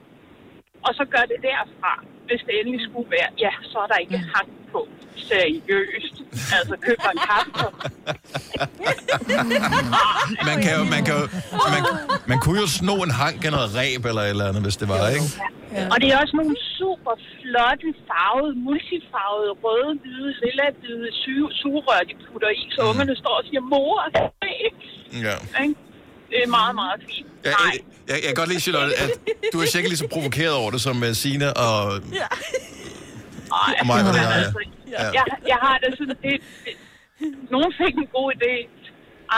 Og så gør det derfra, hvis det endelig skulle være. Ja, så er der ikke hang på. Seriøst. Altså, køb dig en kaffe. Man, kan jo, man, kan jo, man, man kunne jo sno en hank af noget ræb eller et eller andet, hvis det var, ikke? Ja. Og det er også nogle super flotte farvede, multifarvede, røde, hvide, lilla, hvide su- sugerør, de putter i, så ungerne står og siger, mor, Ja. Det er meget, meget fint. Jeg, jeg, jeg kan godt lide, Charlotte, at du er sikkert lige så provokeret over det, som uh, Signe og, Ej, og mig, hvad det er. altså, Ja. jeg, jeg har det sådan, det, det, nogen fik en god idé,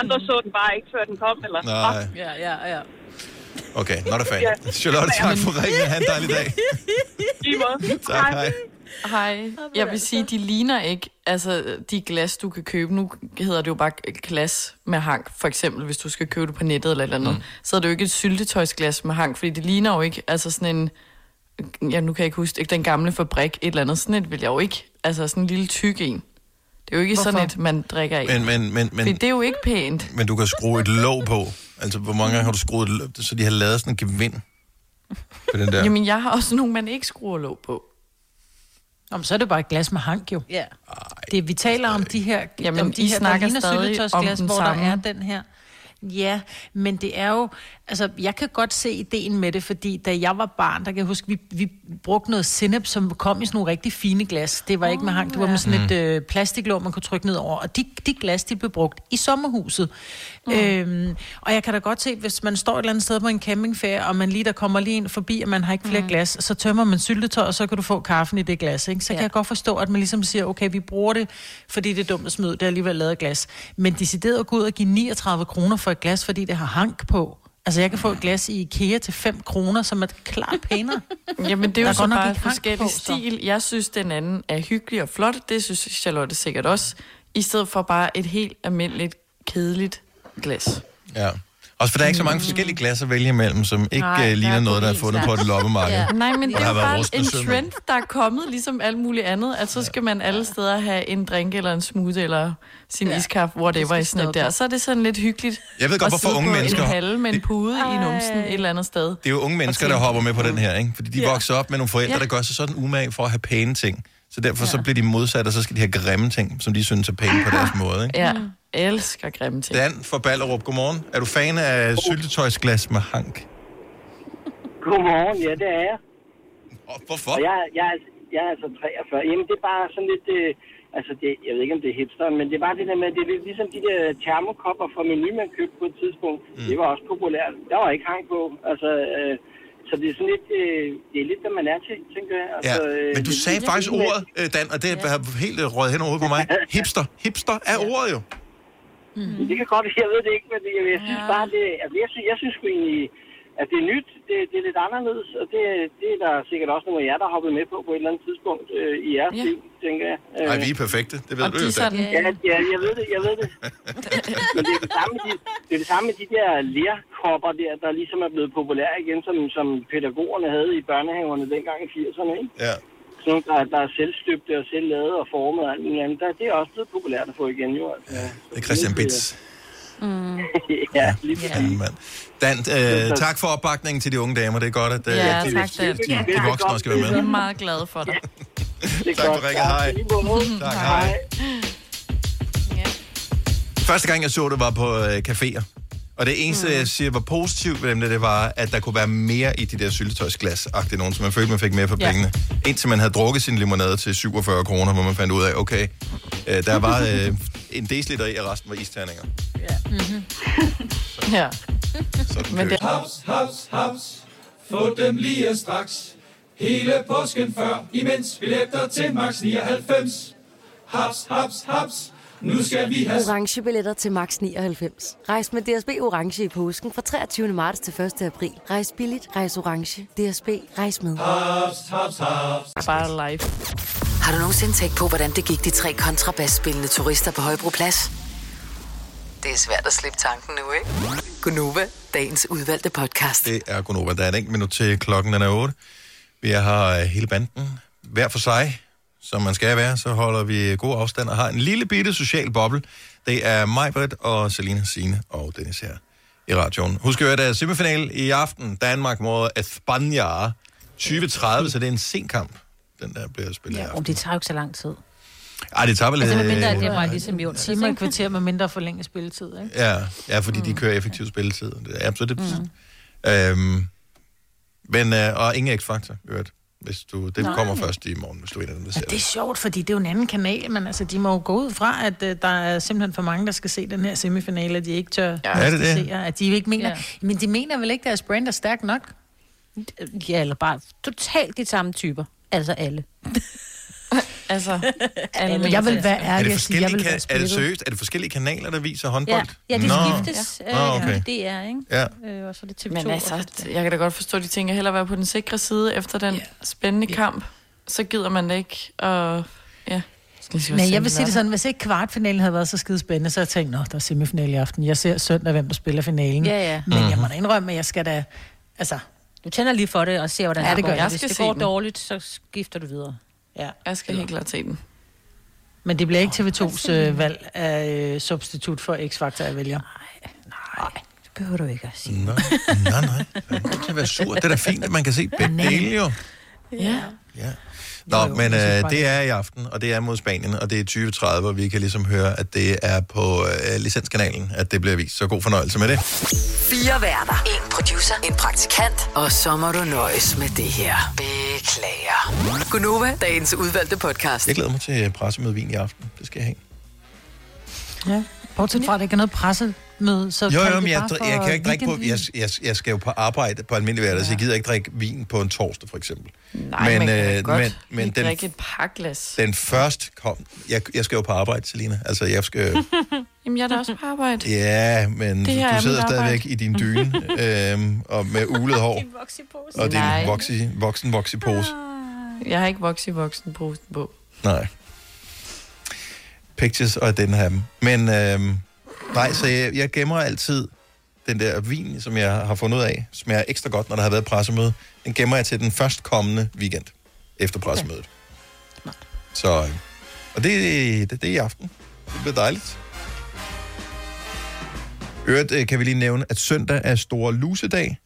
andre så den bare ikke, før den kom, eller? Nej. Ja, ja, ja. Okay, not a fan. Ja. Charlotte, tak for ringen. Ha' en dejlig dag. I måde. Tak, hej. Hej. Jeg vil sige, de ligner ikke, altså de glas, du kan købe. Nu hedder det jo bare glas med hank, for eksempel, hvis du skal købe det på nettet eller et eller andet. Mm. Så er det jo ikke et syltetøjsglas med hank, fordi det ligner jo ikke, altså sådan en, ja, nu kan jeg ikke huske, ikke den gamle fabrik, et eller andet. Sådan et vil jeg jo ikke, altså sådan en lille tyk en. Det er jo ikke Hvorfor? sådan et, man drikker af. Men, men, men, Fordi men, det er jo ikke pænt. men du kan skrue et låg på. Altså, hvor mange gange har du skruet et låg, så de har lavet sådan en gevind på den der? Jamen, jeg har også nogle, man ikke skruer låg på. Om så er det bare et glas med hank, jo. Ja. Det, vi taler om de her, Jamen, om de I her snakker der stadig om den hvor samme. der er den her. Ja, men det er jo... Altså, jeg kan godt se ideen med det, fordi da jeg var barn, der kan jeg huske, vi, vi brugte noget sinep, som kom i sådan nogle rigtig fine glas. Det var ikke med hank, det var med sådan et øh, plastiklåg, man kunne trykke ned over. Og de, de glas, de blev brugt i sommerhuset. Mm. Øhm, og jeg kan da godt se, hvis man står et eller andet sted på en campingferie, og man lige der kommer lige ind forbi, og man har ikke flere mm. glas, så tømmer man syltetøj, og så kan du få kaffen i det glas. Ikke? Så ja. kan jeg godt forstå, at man ligesom siger, okay, vi bruger det, fordi det er dumt at smide, det er alligevel lavet glas. Men decideret at gå ud og give 39 kroner for et glas, fordi det har hank på. Altså, jeg kan få et glas i IKEA til 5 kroner, som er klart pænere. Jamen, det er jo Der så bare forskellig på, så. stil. Jeg synes, den anden er hyggelig og flot. Det synes Charlotte sikkert også. I stedet for bare et helt almindeligt, kedeligt glas. Ja. Også for der er ikke så mange forskellige glas at vælge imellem, som ikke Nej, der ligner er noget, der er fundet på et loppemarked. Ja. Nej, men det der er har jo bare en trend, der er kommet, ligesom alt muligt andet. At så skal man alle steder have en drink eller en smoothie eller sin ja. iskaffe, whatever i sådan der. Så er det sådan lidt hyggeligt. Jeg ved godt, at hvorfor unge mennesker- en halve med en pude i numsen et eller andet sted. Det er jo unge mennesker, der hopper med på den her, ikke? Fordi de Ja. vokser op med nogle forældre, Ja. der gør sig sådan umage for at have pæne ting. Så derfor så Ja. bliver de modsat, og så skal de have grimme ting, som de synes er pæne på deres måde, ikke? Ja, elsker grimme ting. Dan fra Ballerup, godmorgen. Er du fan af syltetøjsglas med hank? Godmorgen, ja, det er jeg. Og hvorfor? Og jeg, jeg, er- jeg er altså 43. Jamen, det er bare sådan lidt... Øh, altså, det, jeg ved ikke, om det er hipster, men det er bare det der med, det er lidt ligesom de der termokopper fra menu, man købte på et tidspunkt. Mm. Det var også populært. Der var ikke hang på. Altså, øh, så det er sådan lidt... Øh, det er lidt, hvad man er til, tænker jeg. Ja, Altså, øh, men du sagde faktisk ordet, øh, Dan, og det har helt øh, røget hen over på mig. Hipster. Hipster er ordet jo. Mm. Det kan godt jeg ved det ikke, men jeg, jeg synes bare, det, altså, jeg, synes, jeg synes egentlig, at det er nyt, det, det er lidt anderledes, og det, det er der sikkert også nogle af jer, der har hoppet med på på et eller andet tidspunkt øh, i jeres Ja. liv, tænker jeg. Nej, vi er perfekte. Det ved Og du de jo, Dan. sådan- Ja, ja, jeg ved det, jeg ved det. Men det er det samme med de, det er det samme med de der lerkopper der, der ligesom er blevet populære igen, som, som pædagogerne havde i børnehaverne dengang i 80'erne, ikke? Ja. Sådan nogle, der, der er selvstøbte og selv lavet og formet og alt muligt andet. Der, det er også blevet populært at få igen, jo. Altså. Det er Christian Bits. Mm. ja, lige mand. Dan, øh, tak for opbakningen til de unge damer. Det er godt, at øh, Ja, de, tak, Dan. de, de voksne også skal være Jeg er med. meget glad for dig. Tak for ringet. Hej. Tak, hej. Første gang, jeg så det, var på øh, caféer. Og det eneste, mm. jeg siger, var positivt ved dem, det var, at der kunne være mere i de der syltetøjsglas agtige nogen, som man følte, man fik mere for Ja. pengene. Indtil man havde drukket sin limonade til 47 kroner, hvor man fandt ud af, okay, øh, der var øh, en deciliter i, og resten var isterninger. Mm-hmm. Ja. Sådan Men det- Haps, haps, haps. Få dem lige straks. Hele påsken før, imens billetter til max 99. Haps, haps, haps. Nu skal vi have... Orange billetter til max 99. Rejs med DSB Orange i påsken fra 23. marts til 1. april. Rejs billigt, rejs orange. DSB, rejs med. Haps, haps, haps. Bare live. Har du nogensinde tænkt på, hvordan det gik de tre kontrabasspillende turister på Højbroplads? Det er svært at slippe tanken nu, ikke? Gunova, dagens udvalgte podcast. Det er Gunova. Der er et enkelt minut til klokken, den er 8. Vi har øh, hele banden hver for sig, som man skal være. Så holder vi god afstand og har en lille bitte social boble. Det er mig, Britt, og Selina Sine og Dennis her i radioen. Husk at der er semifinal i aften. Danmark mod Espanja 2030, så det er en sen kamp, den der bliver spillet ja. Ja, om det tager jo ikke så lang tid. Ej, det tager vel... Altså, med mindre, at øh, det var ligesom i onsdags, Timer og kvarter med mindre forlænget spilletid, ikke? Ja, ja fordi mm. de kører effektiv spilletid. Det er absolut det. Mm. Øhm, men, øh, og ingen X-Factor, i øvrigt. Hvis du, det Nej. kommer først i morgen, hvis du er en af dem, der ser Det er sjovt, fordi det er jo en anden kanal, men altså, de må jo gå ud fra, at uh, der er simpelthen for mange, der skal se den her semifinale, at de ikke tør Ja, er det det? se, at de ikke mener... Ja. Ja. Men de mener vel ikke, at deres brand er stærkt nok? Ja, eller bare totalt de samme typer. Altså alle. altså, alle Men jeg vil være Er ærlig det, og sige, jeg forskellige, vil være er det seriøst? Er det forskellige kanaler, der viser håndbold? Ja, ja de Nå. skiftes. Nå, okay. Øh, det er, ikke? Ja. Øh, og så er det TV2. Men altså, så- jeg kan da godt forstå, at de tænker hellere være på den sikre side efter den yeah. spændende yeah. kamp. Så gider man det ikke. Og, ja. Men jeg vil sige det er. sådan, hvis ikke kvartfinalen havde været så skide spændende, så havde jeg tænkt, nå, der er semifinale i aften. Jeg ser søndag, hvem der spiller finalen. Ja, ja. Men jeg må Mhm. da indrømme, at jeg skal da... Altså, Du tænder lige for det og ser, hvordan Ja, det det går. jeg. Hvis det går dårligt, så skifter du videre. Ja. Jeg skal helt klart se den. Men det bliver ikke TV2's øh, valg af øh, substitut for X-Factor, jeg vælger. Det behøver du ikke at sige. Nå, nej, nej. Man kan være sur. Det er da fint, at man kan se begge dele, jo. Ja. Ja. Nå, Jo, jo, men øh, det er i aften, og det er mod Spanien, og det er 2030, og vi kan ligesom høre, at det er på øh, licenskanalen, at det bliver vist. Så god fornøjelse med det. Fire værter. En producer. En praktikant. Og så må du nøjes med det her. Beklager. Gunova, dagens udvalgte podcast. Jeg glæder mig til pressemøde Vin i aften. Det skal jeg have. Ja. Bortset fra, at der ikke er noget pressemøde, så Jo, jo, men jeg, bare for jeg kan ikke drikke på... Jeg, jeg, jeg skal jo på arbejde på almindelig hverdag, så jeg gider ikke drikke vin på en torsdag, for eksempel. Nej, men, man kan øh, godt men, men den, drikke et par glas. den første kom... Jeg, jeg skal jo på arbejde, Selina. Altså, jeg skal... Jamen, jeg er da også på arbejde. Ja, men du sidder stadigvæk arbejde. i din dyne, øhm, og med ulet hår, og din Nej. voxi, voksen voxi pose. Jeg har ikke vokset i voksen posten på. Nej. Pictures og den her dem. Men øhm, nej, så jeg, jeg gemmer altid den der vin, som jeg har fundet ud af, smager ekstra godt, når der har været pressemøde. Den gemmer jeg til den førstkommende weekend efter pressemødet. Så, øh, og det, det, det er i aften. Det bliver dejligt. Øvrigt øh, kan vi lige nævne, at søndag er store lusedag.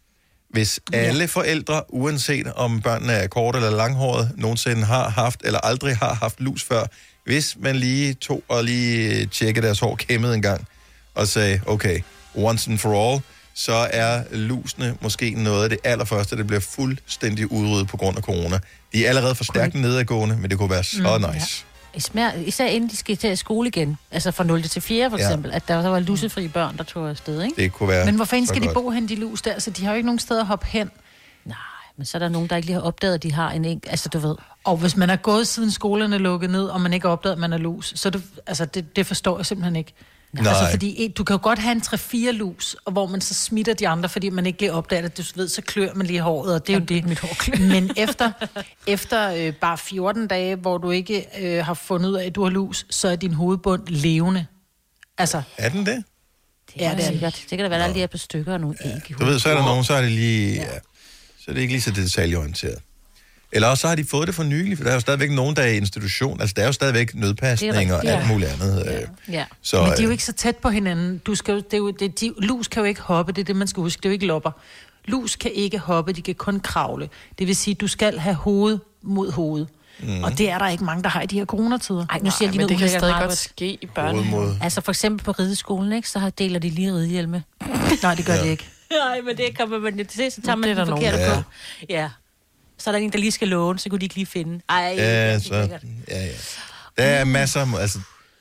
Hvis alle forældre, uanset om børnene er kort eller langhåret, nogensinde har haft eller aldrig har haft lus før, hvis man lige tog og lige tjekkede deres hår kæmmet en gang, og sagde, okay, once and for all, så er lusene måske noget af det allerførste, der bliver fuldstændig udryddet på grund af corona. De er allerede for stærkt nedadgående, men det kunne være så Mm, nice. Især, især inden de skal til skole igen. Altså fra 0 til 4 for Ja. eksempel. At der, der var lusefri børn, der tog afsted, ikke? Det kunne være Men hvor fanden skal de godt. bo hen, de lus der? Så de har jo ikke nogen steder at hoppe hen. Men så er der nogen, der ikke lige har opdaget, at de har en enkelt... Altså, du ved... Og hvis man er gået siden skolerne er lukket ned, og man ikke har opdaget, at man er lus, så det, altså det, det forstår jeg simpelthen ikke. Nej. Altså fordi du kan jo godt have en 3-4 lus, og hvor man så smitter de andre, fordi man ikke lige opdager det. Du ved, så klør man lige håret, og det er jo det. Mit hår Men efter, efter øh, bare 14 dage, hvor du ikke øh, har fundet ud af, at du har lus, så er din hovedbund levende. Altså, Er den det? Det er ja, det sikkert. Det kan da være, der lige er par stykker og nogle æg i Du ved, så er der nogen, så er det lige... Ja. Så er det ikke lige så detaljeorienteret. Eller også så har de fået det for nylig, for der er jo stadigvæk nogen, der er i institution. Altså, der er jo stadigvæk nødpasning og alt muligt andet. Ja. Ja. Så, Men de er jo øh, ikke så tæt på hinanden. Du skal jo, det er jo, det, de, lus kan jo ikke hoppe, det er det, man skal huske. Det er jo ikke lopper. Lus kan ikke hoppe, de kan kun kravle. Det vil sige, du skal have hoved mod hoved. Mm. Og det er der ikke mange, der har i de her coronatider. Ej, nu siger jeg lige men det kan stadig godt ske i børnehaven. Altså for eksempel på rideskolen, ikke? Så har- deler de lige ridehjelme. Nej, det gør Ja. de ikke. Nej, men det kommer man jo til, så tager man Det der forkerte på. Ja. Så er der en, der lige skal låne, så kunne de ikke lige finde. Ej, ja, det er så, ja, ja. Der er masser, altså,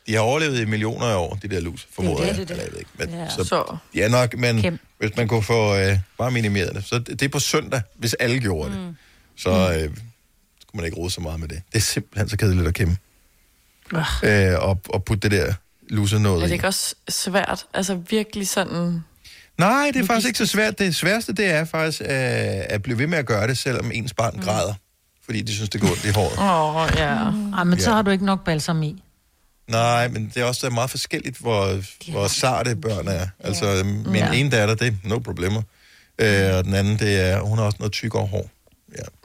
de har overlevet i millioner af år, de der lus, formoder det, jeg. det er det. Eller jeg ved ikke, men, Ja. så, er nok, men Kæm. hvis man kunne få øh, bare minimeret det, så det, det er på søndag, hvis alle gjorde det, Mm. så øh, skulle man ikke rode så meget med det. Det er simpelthen så kedeligt at kæmpe. Øh, og, og putte det der lusse Er noget det i. ikke også svært? Altså virkelig sådan... Nej, det er faktisk ikke så svært. Det sværeste, det er faktisk øh, at blive ved med at gøre det, selvom ens barn Mm. græder. Fordi de synes, det går ondt i håret. Åh, oh, ja. Ej, men så Ja. har du ikke nok balsam i. Nej, men det er også meget forskelligt, hvor, hvor sarte børn er. Altså, min Ja. ene datter, det er no problemer. Øh, og den anden, det er, hun har også noget tykkere hår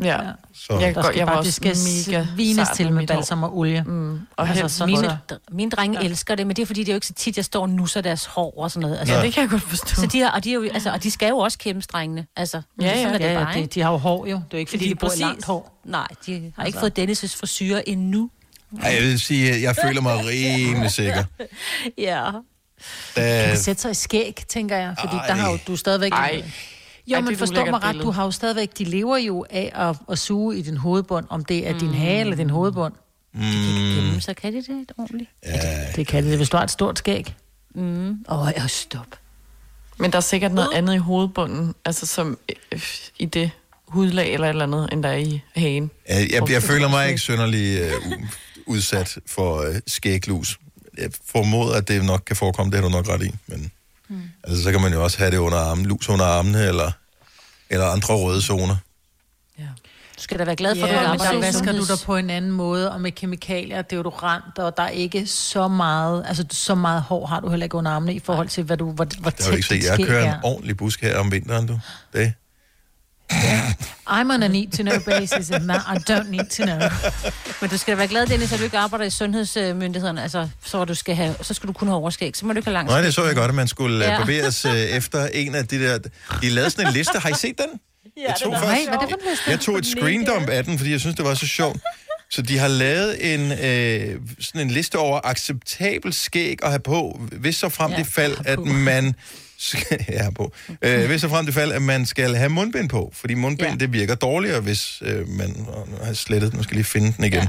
Ja. Så- Jeg, Der går, skal jeg var bare- også det skal mega svines sart til med med balsam og olie. Mm. Og Altså, sådan mine-. Mine drenge ja. elsker det, men det er fordi, det er jo ikke så tit, jeg står og nusser deres hår og sådan noget. Altså, Ja, det kan jeg godt forstå. Så de, har, og, de er jo, altså, og de skal jo også kæmpe strengene. Altså, Ja, ja, sådan er det ja, bare, de, ikke? de har jo hår jo. Det er jo ikke, fordi Lige de bor langt hår. Nej, de har altså. ikke fået Dennis' frisyrer endnu. Ej, jeg vil sige, at jeg føler mig rimelig sikker. Ja. Det Da, kan sætte sig i skæg, tænker jeg, fordi Ej. der har jo, du er stadigvæk... Ej. Jo, Ej, men det et forstå ulækkert mig ret, billede. du har jo stadigvæk, de lever jo af at, at suge i din hovedbund, om det er din hage eller din hovedbund. mm, Jamen, så kan de det ordentligt. ja, Det kan det, hvis du har et stort skæg. Mm. Åh, oh, stop. Men der er sikkert noget andet i hovedbunden, altså som øh, i det hudlag eller et eller andet, end der er i hagen. jeg, jeg, jeg føler mig ikke synderlig øh, udsat for øh, skæglus. Jeg formoder, at det nok kan forekomme, det har du nok ret i. Men mm. altså, så kan man jo også have det under armen, lus under armene, eller, eller andre røde zoner. Du skal da være glad for, at Ja, du men der vasker du dig på en anden måde, og med kemikalier, deodorant, og der er ikke så meget, altså så meget hår har du heller ikke under armene, i forhold til, hvad du, hvor, hvor Det tæt ikke dit set. Jeg kører en ordentlig busk her om vinteren, du. Det. I'm on a need to know basis, and I don't need to know. Men du skal da være glad, Dennis, at du ikke arbejder i sundhedsmyndighederne. Altså, så, du skal have, så skal du kun have overskæg. Så må du ikke have langt Nej, det så jeg godt, at man skulle ja. Ja. barberes øh, efter en af de der... De lavede sådan en liste. Har I set den? jeg tog Nej, hvad er det for en liste? jeg tog et screendump af den, fordi jeg synes, det var så sjovt. Så de har lavet en, øh, sådan en liste over acceptabel skæg at have på, hvis så frem Ja, det fald, at man... Skal, ja, på. Øh, hvis så frem det fald, at man skal have mundbind på. Fordi mundbind, ja. Det virker dårligere, hvis øh, man og har jeg slettet den. Nu skal jeg lige finde den igen. Ja.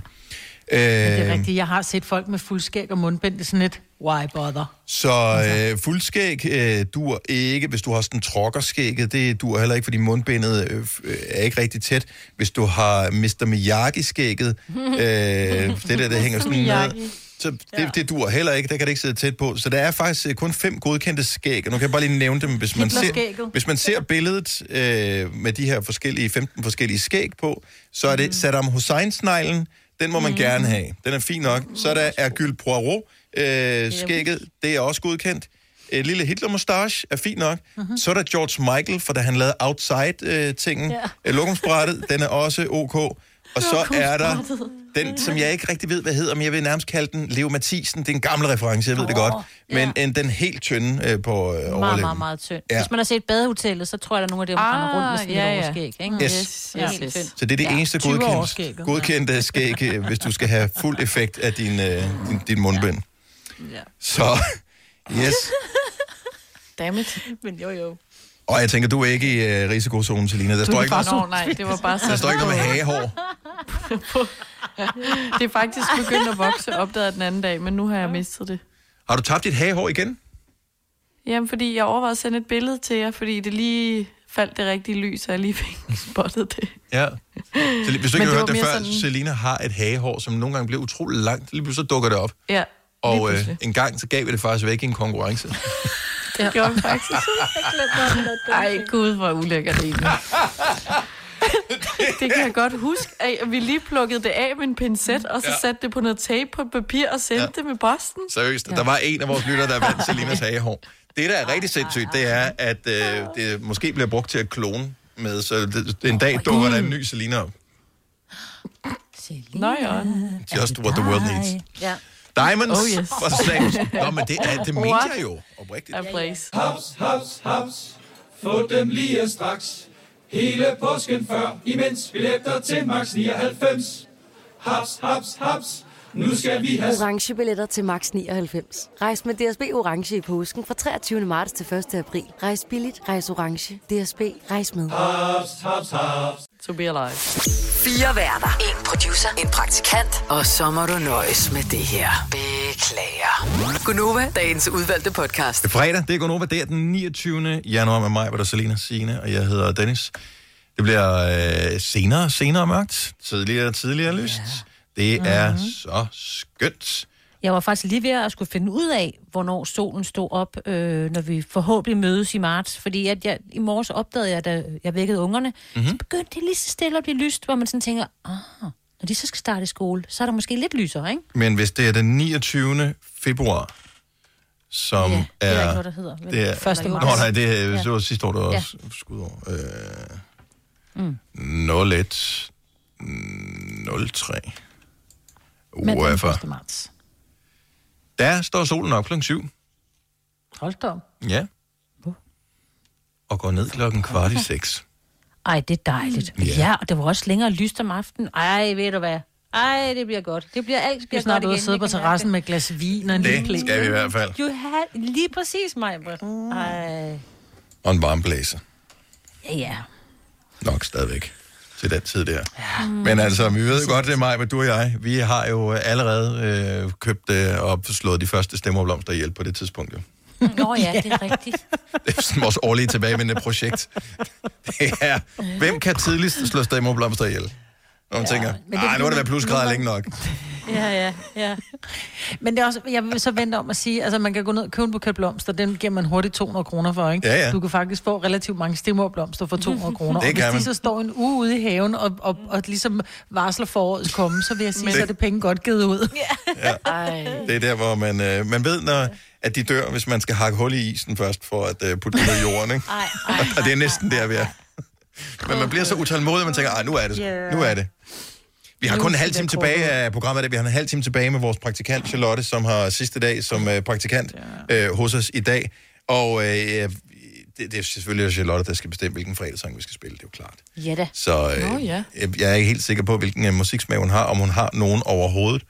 Det er Øh, rigtigt. Jeg har set folk med fuldskæg og mundbind. Det er sådan lidt, why bother? Så øh, fuldskæg øh, dur ikke, hvis du har sådan trokkerskægget, det dur heller ikke, fordi mundbindet øh, øh, er ikke rigtig tæt. Hvis du har Mr. Miyagi-skægget, øh, det der, der hænger sådan ned. Så det, det dur heller ikke, der kan det ikke sidde tæt på. Så der er faktisk øh, kun fem godkendte skæg, og nu kan jeg bare lige nævne dem, hvis man ser, hvis man ser billedet øh, med de her forskellige, 15 forskellige skæg på, så er det Saddam Hussein-sneglen, den må man mm. gerne have. Den er fin nok. Så der er Gyld Poirot, øh, skægget, det er også godkendt. Et lille Hitler-mustache er fint nok. Mm-hmm. Så er der George Michael, for da han lavede Outside-tingen. Ja. Øh, Lokumsbrættet, den er også ok. Og så er der den, som jeg ikke rigtig ved, hvad hedder, men jeg vil nærmest kalde den Leo Mathisen. Det er en gammel reference, jeg ved oh, det godt. Men ja. en, den helt tynde øh, på øh, Meget, overlæben. meget, meget tynd. Ja. Ja. Hvis man har set badehotellet, så tror jeg, der er nogle af dem, der Ah, render rundt med sådan ja, ja. overskæg. Ikke? Yes. Ja, Yes, helt yes. tynd. Så det er det Ja. eneste 20 godkendt, årsskægget. godkendte skæg, øh, hvis du skal have fuld effekt af din, øh, din, din mundbind. Ja. Så, yes. Dammit. Men jo, jo. Og jeg tænker, du er ikke i øh, risikozonen, Selina. Der står ikke, Nå, nej, det var bare der så... står ikke noget med hagehår. Det er faktisk begyndt at vokse, opdagede den anden dag, men nu har jeg mistet det. Har du tabt dit hagehår igen? Jamen, fordi jeg overvejede at sende et billede til jer, fordi det lige faldt det rigtige lys, og jeg lige fik spottet det. Ja. Så hvis du ikke har hørt det før, sådan- Selina har et hagehår, som nogle gange bliver utrolig langt. Lige pludselig så dukker det op. Ja, Og øh, en gang, så gav vi det faktisk væk i en konkurrence. Det gjorde vi faktisk. Ej, gud, hvor ulækkert det det kan jeg godt huske, at vi lige plukkede det af med en pincet, og så Ja. satte det på noget tape på papir og sendte Ja. det med posten. Seriøst, der var en af vores lyttere, der vandt Selinas hagehår. Det, der er rigtig sindssygt, det er, at øh, det måske bliver brugt til at klone med, så det, en dag dukker der en ny Selina op. Nå ja. Just what the world needs. Ja. Diamonds Oh, yes. for sale. Nå, men det, er, det jeg jo oprigtigt. A place. Haps, haps, haps. Få dem lige straks. Hele påsken før, imens billetter til max 99. Haps, haps, haps. Nu skal vi have Orange billetter til max 99. Rejs med DSB Orange i påsken fra 23. marts til 1. april. Rejs billigt, rejs orange. DSB, rejs med. haps, haps, haps. To be alive. Fire værter. En producer. En praktikant. Og så må du nøjes med det her. Beklager. Gunova, dagens udvalgte podcast. Det er fredag, det er Gunova, det er den 29. januar med mig, hvor der er Selina Signe, og jeg hedder Dennis. Det bliver øh, senere, senere mørkt, tidligere, tidligere lyst. Ja. Det er Mhm. så skønt. Jeg var faktisk lige ved at skulle finde ud af, hvornår solen stod op, øh, når vi forhåbentlig mødes i marts. Fordi at jeg, i morges opdagede jeg, da jeg vækkede ungerne, Mhm. mm-hmm. så begyndte det lige så stille at blive lyst, hvor man sådan tænker, ah, når de så skal starte i skole, så er der måske lidt lysere, ikke? Men hvis det er den 29. februar, som Ja, er... det er ikke noget, der hedder. Men Det er, første Nå, marts. nej, det, Ja. det var sidste år, der var Ja. også skudår. Øh, Mm. 01 03. Mandag den Uefa. 1. marts. Der står solen op klokken 7. Hold da op. Ja. Og går ned klokken kvart i 6. Ej, det er dejligt. Ja. Ja. ja, og det var også længere lyst om aftenen. Ej, ved du hvad? Ej, det bliver godt. Det bliver alt Vi bliver er snart godt igen. sidde Jeg på terrassen med et glas vin og en lille Det skal vi i hvert fald. You had, lige præcis, mig. Ej. Og en varm blæser. Ja, ja. Nok stadigvæk til den tid der. Ja. Men altså, vi ved godt, det er mig, men du og jeg, vi har jo allerede øh, købt øh, og slået de første stemmerblomster ihjel på det tidspunkt. Jo. Nå ja, det er rigtigt. Det er sådan vores årlige tilbagevendende projekt. Det er, hvem kan tidligst slå stemmerblomster ihjel? Og man ja, tænker, er nej, nu har det været plusgrader længe nok. Ja, ja, ja. Men det er også, jeg vil så vente om at sige, altså man kan gå ned og købe en buket blomster, den giver man hurtigt 200 kroner for, ikke? Ja, ja. Du kan faktisk få relativt mange stemmerblomster for 200 kroner. Det og hvis de så står en uge ude i haven og, og, og ligesom varsler forårets komme, så vil jeg sige, Men- så er det penge godt givet ud. Ja. Det er der, hvor man, øh, man ved, når, at de dør, hvis man skal hakke hul i isen først, for at øh, putte dem ned i jorden. Ikke? Ej, ej, Og det er næsten der, vi er. Men man bliver så utålmodig, at man tænker, ej, nu er det. Ja. Nu er det. Vi har kun en halv det time tilbage af programmet. Vi har en halv time tilbage med vores praktikant Charlotte, som har sidste dag som øh, praktikant øh, hos os i dag. Og øh, det, det er selvfølgelig Charlotte, der skal bestemme, hvilken fredagssang vi skal spille. Det er jo klart. Ja da. Så øh, Nå, ja. jeg- jeg er ikke helt sikker på, hvilken øh, musiksmag hun har, om hun har nogen overhovedet.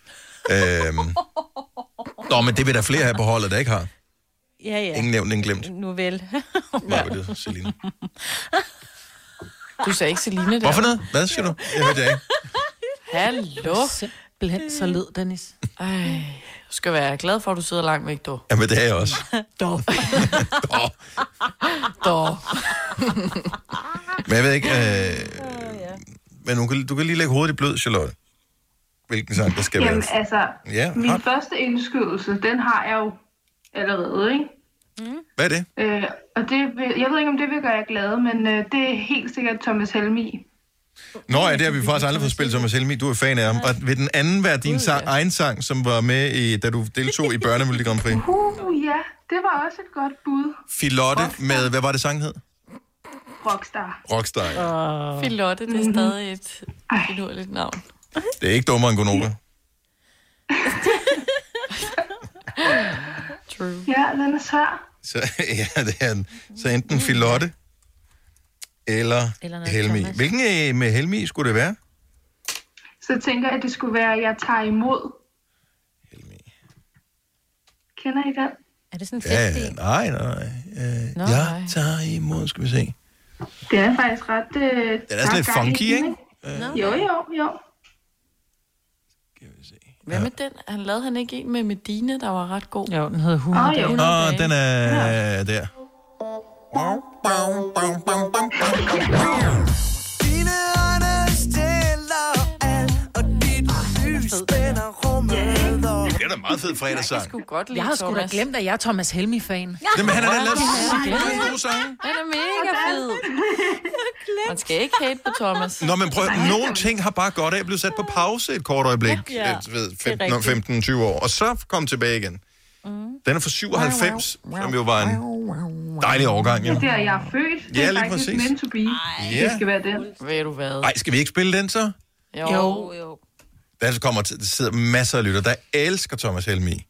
øhm. Nå, men det vil der flere her på holdet, der ikke har. Ja, ja. Ingen nævnt, ingen glemt. Nu vel. Hvor var det, Selina? Du sagde ikke Celine der. Hvorfor noget? Hvad siger du? Jeg hørte jeg ikke. Hallo? Simpelthen så led, Dennis. Ej, du skal være glad for, at du sidder langt væk, du. Jamen, det er jeg også. Dog. Dog. Men jeg ved ikke... Øh... Men du kan, du kan lige lægge hovedet i blød, Charlotte. Hvilken sang, der skal Jamen være. altså, Ja, min har- første indskydelse, den har jeg jo allerede, ikke? Hvad er det? Øh, og det vil, jeg ved ikke, om det vil gøre jer glade, men øh, det er helt sikkert Thomas Helmi. Nå ja, det har vi faktisk aldrig fået spillet Thomas Helmi. Du er fan af ham. Og vil den anden være din sang, egen sang, som var med, i, da du deltog i Børnemelodi Grand Prix? Uh, ja, det var også et godt bud. Filotte med, hvad var det sang hed? Rockstar. Rockstar. ja. Uh. Filotte, det er stadig et finurligt navn. Det er ikke dummere end Gunova. True. Ja, den er svær. Så, ja, det er en, så enten Filotte eller, Eller noget Helmi. Thomas. Hvilken øh, med Helmi skulle det være? Så jeg tænker, at det skulle være, at jeg tager imod. Kender I den? Er det sådan Ja, ja, nej, nej. Øh, Nå, jeg nej. tager imod, skal vi se. Det er faktisk ret... Øh, Den er sådan lidt funky, ikke? Jo, jo, jo. Hvad med den? Han lavede han ikke en med Medina, der var ret god? Jo, den hed 100 Åh, jo. Åh, oh, den er der. Dine øjne stiller alt, og dit lys spænder rummet og... Det er da en meget fed fredagssang. godt Jeg har sgu da glemt, at jeg er Thomas Helmi-fan. Jamen, han er da lavet Ja. sygt gode sange. Den er mega fed. Man skal ikke hate på Thomas. Nå, men prøv, nogle ting har bare godt af at blive sat på pause et kort øjeblik, Ja. ja. ved, Det er 15, 15-20 år, og så kom tilbage igen. Mm. Den er fra 97, som jo var en dejlig. Det Ja. er der, jeg er født. Det Ja, er lige faktisk præcis. meant to be. Ja. Det skal være den. Ved du hvad? Ej, skal vi ikke spille den så? Jo, jo. jo. Der kommer til, der sidder masser af lytter, der elsker Thomas Helmi.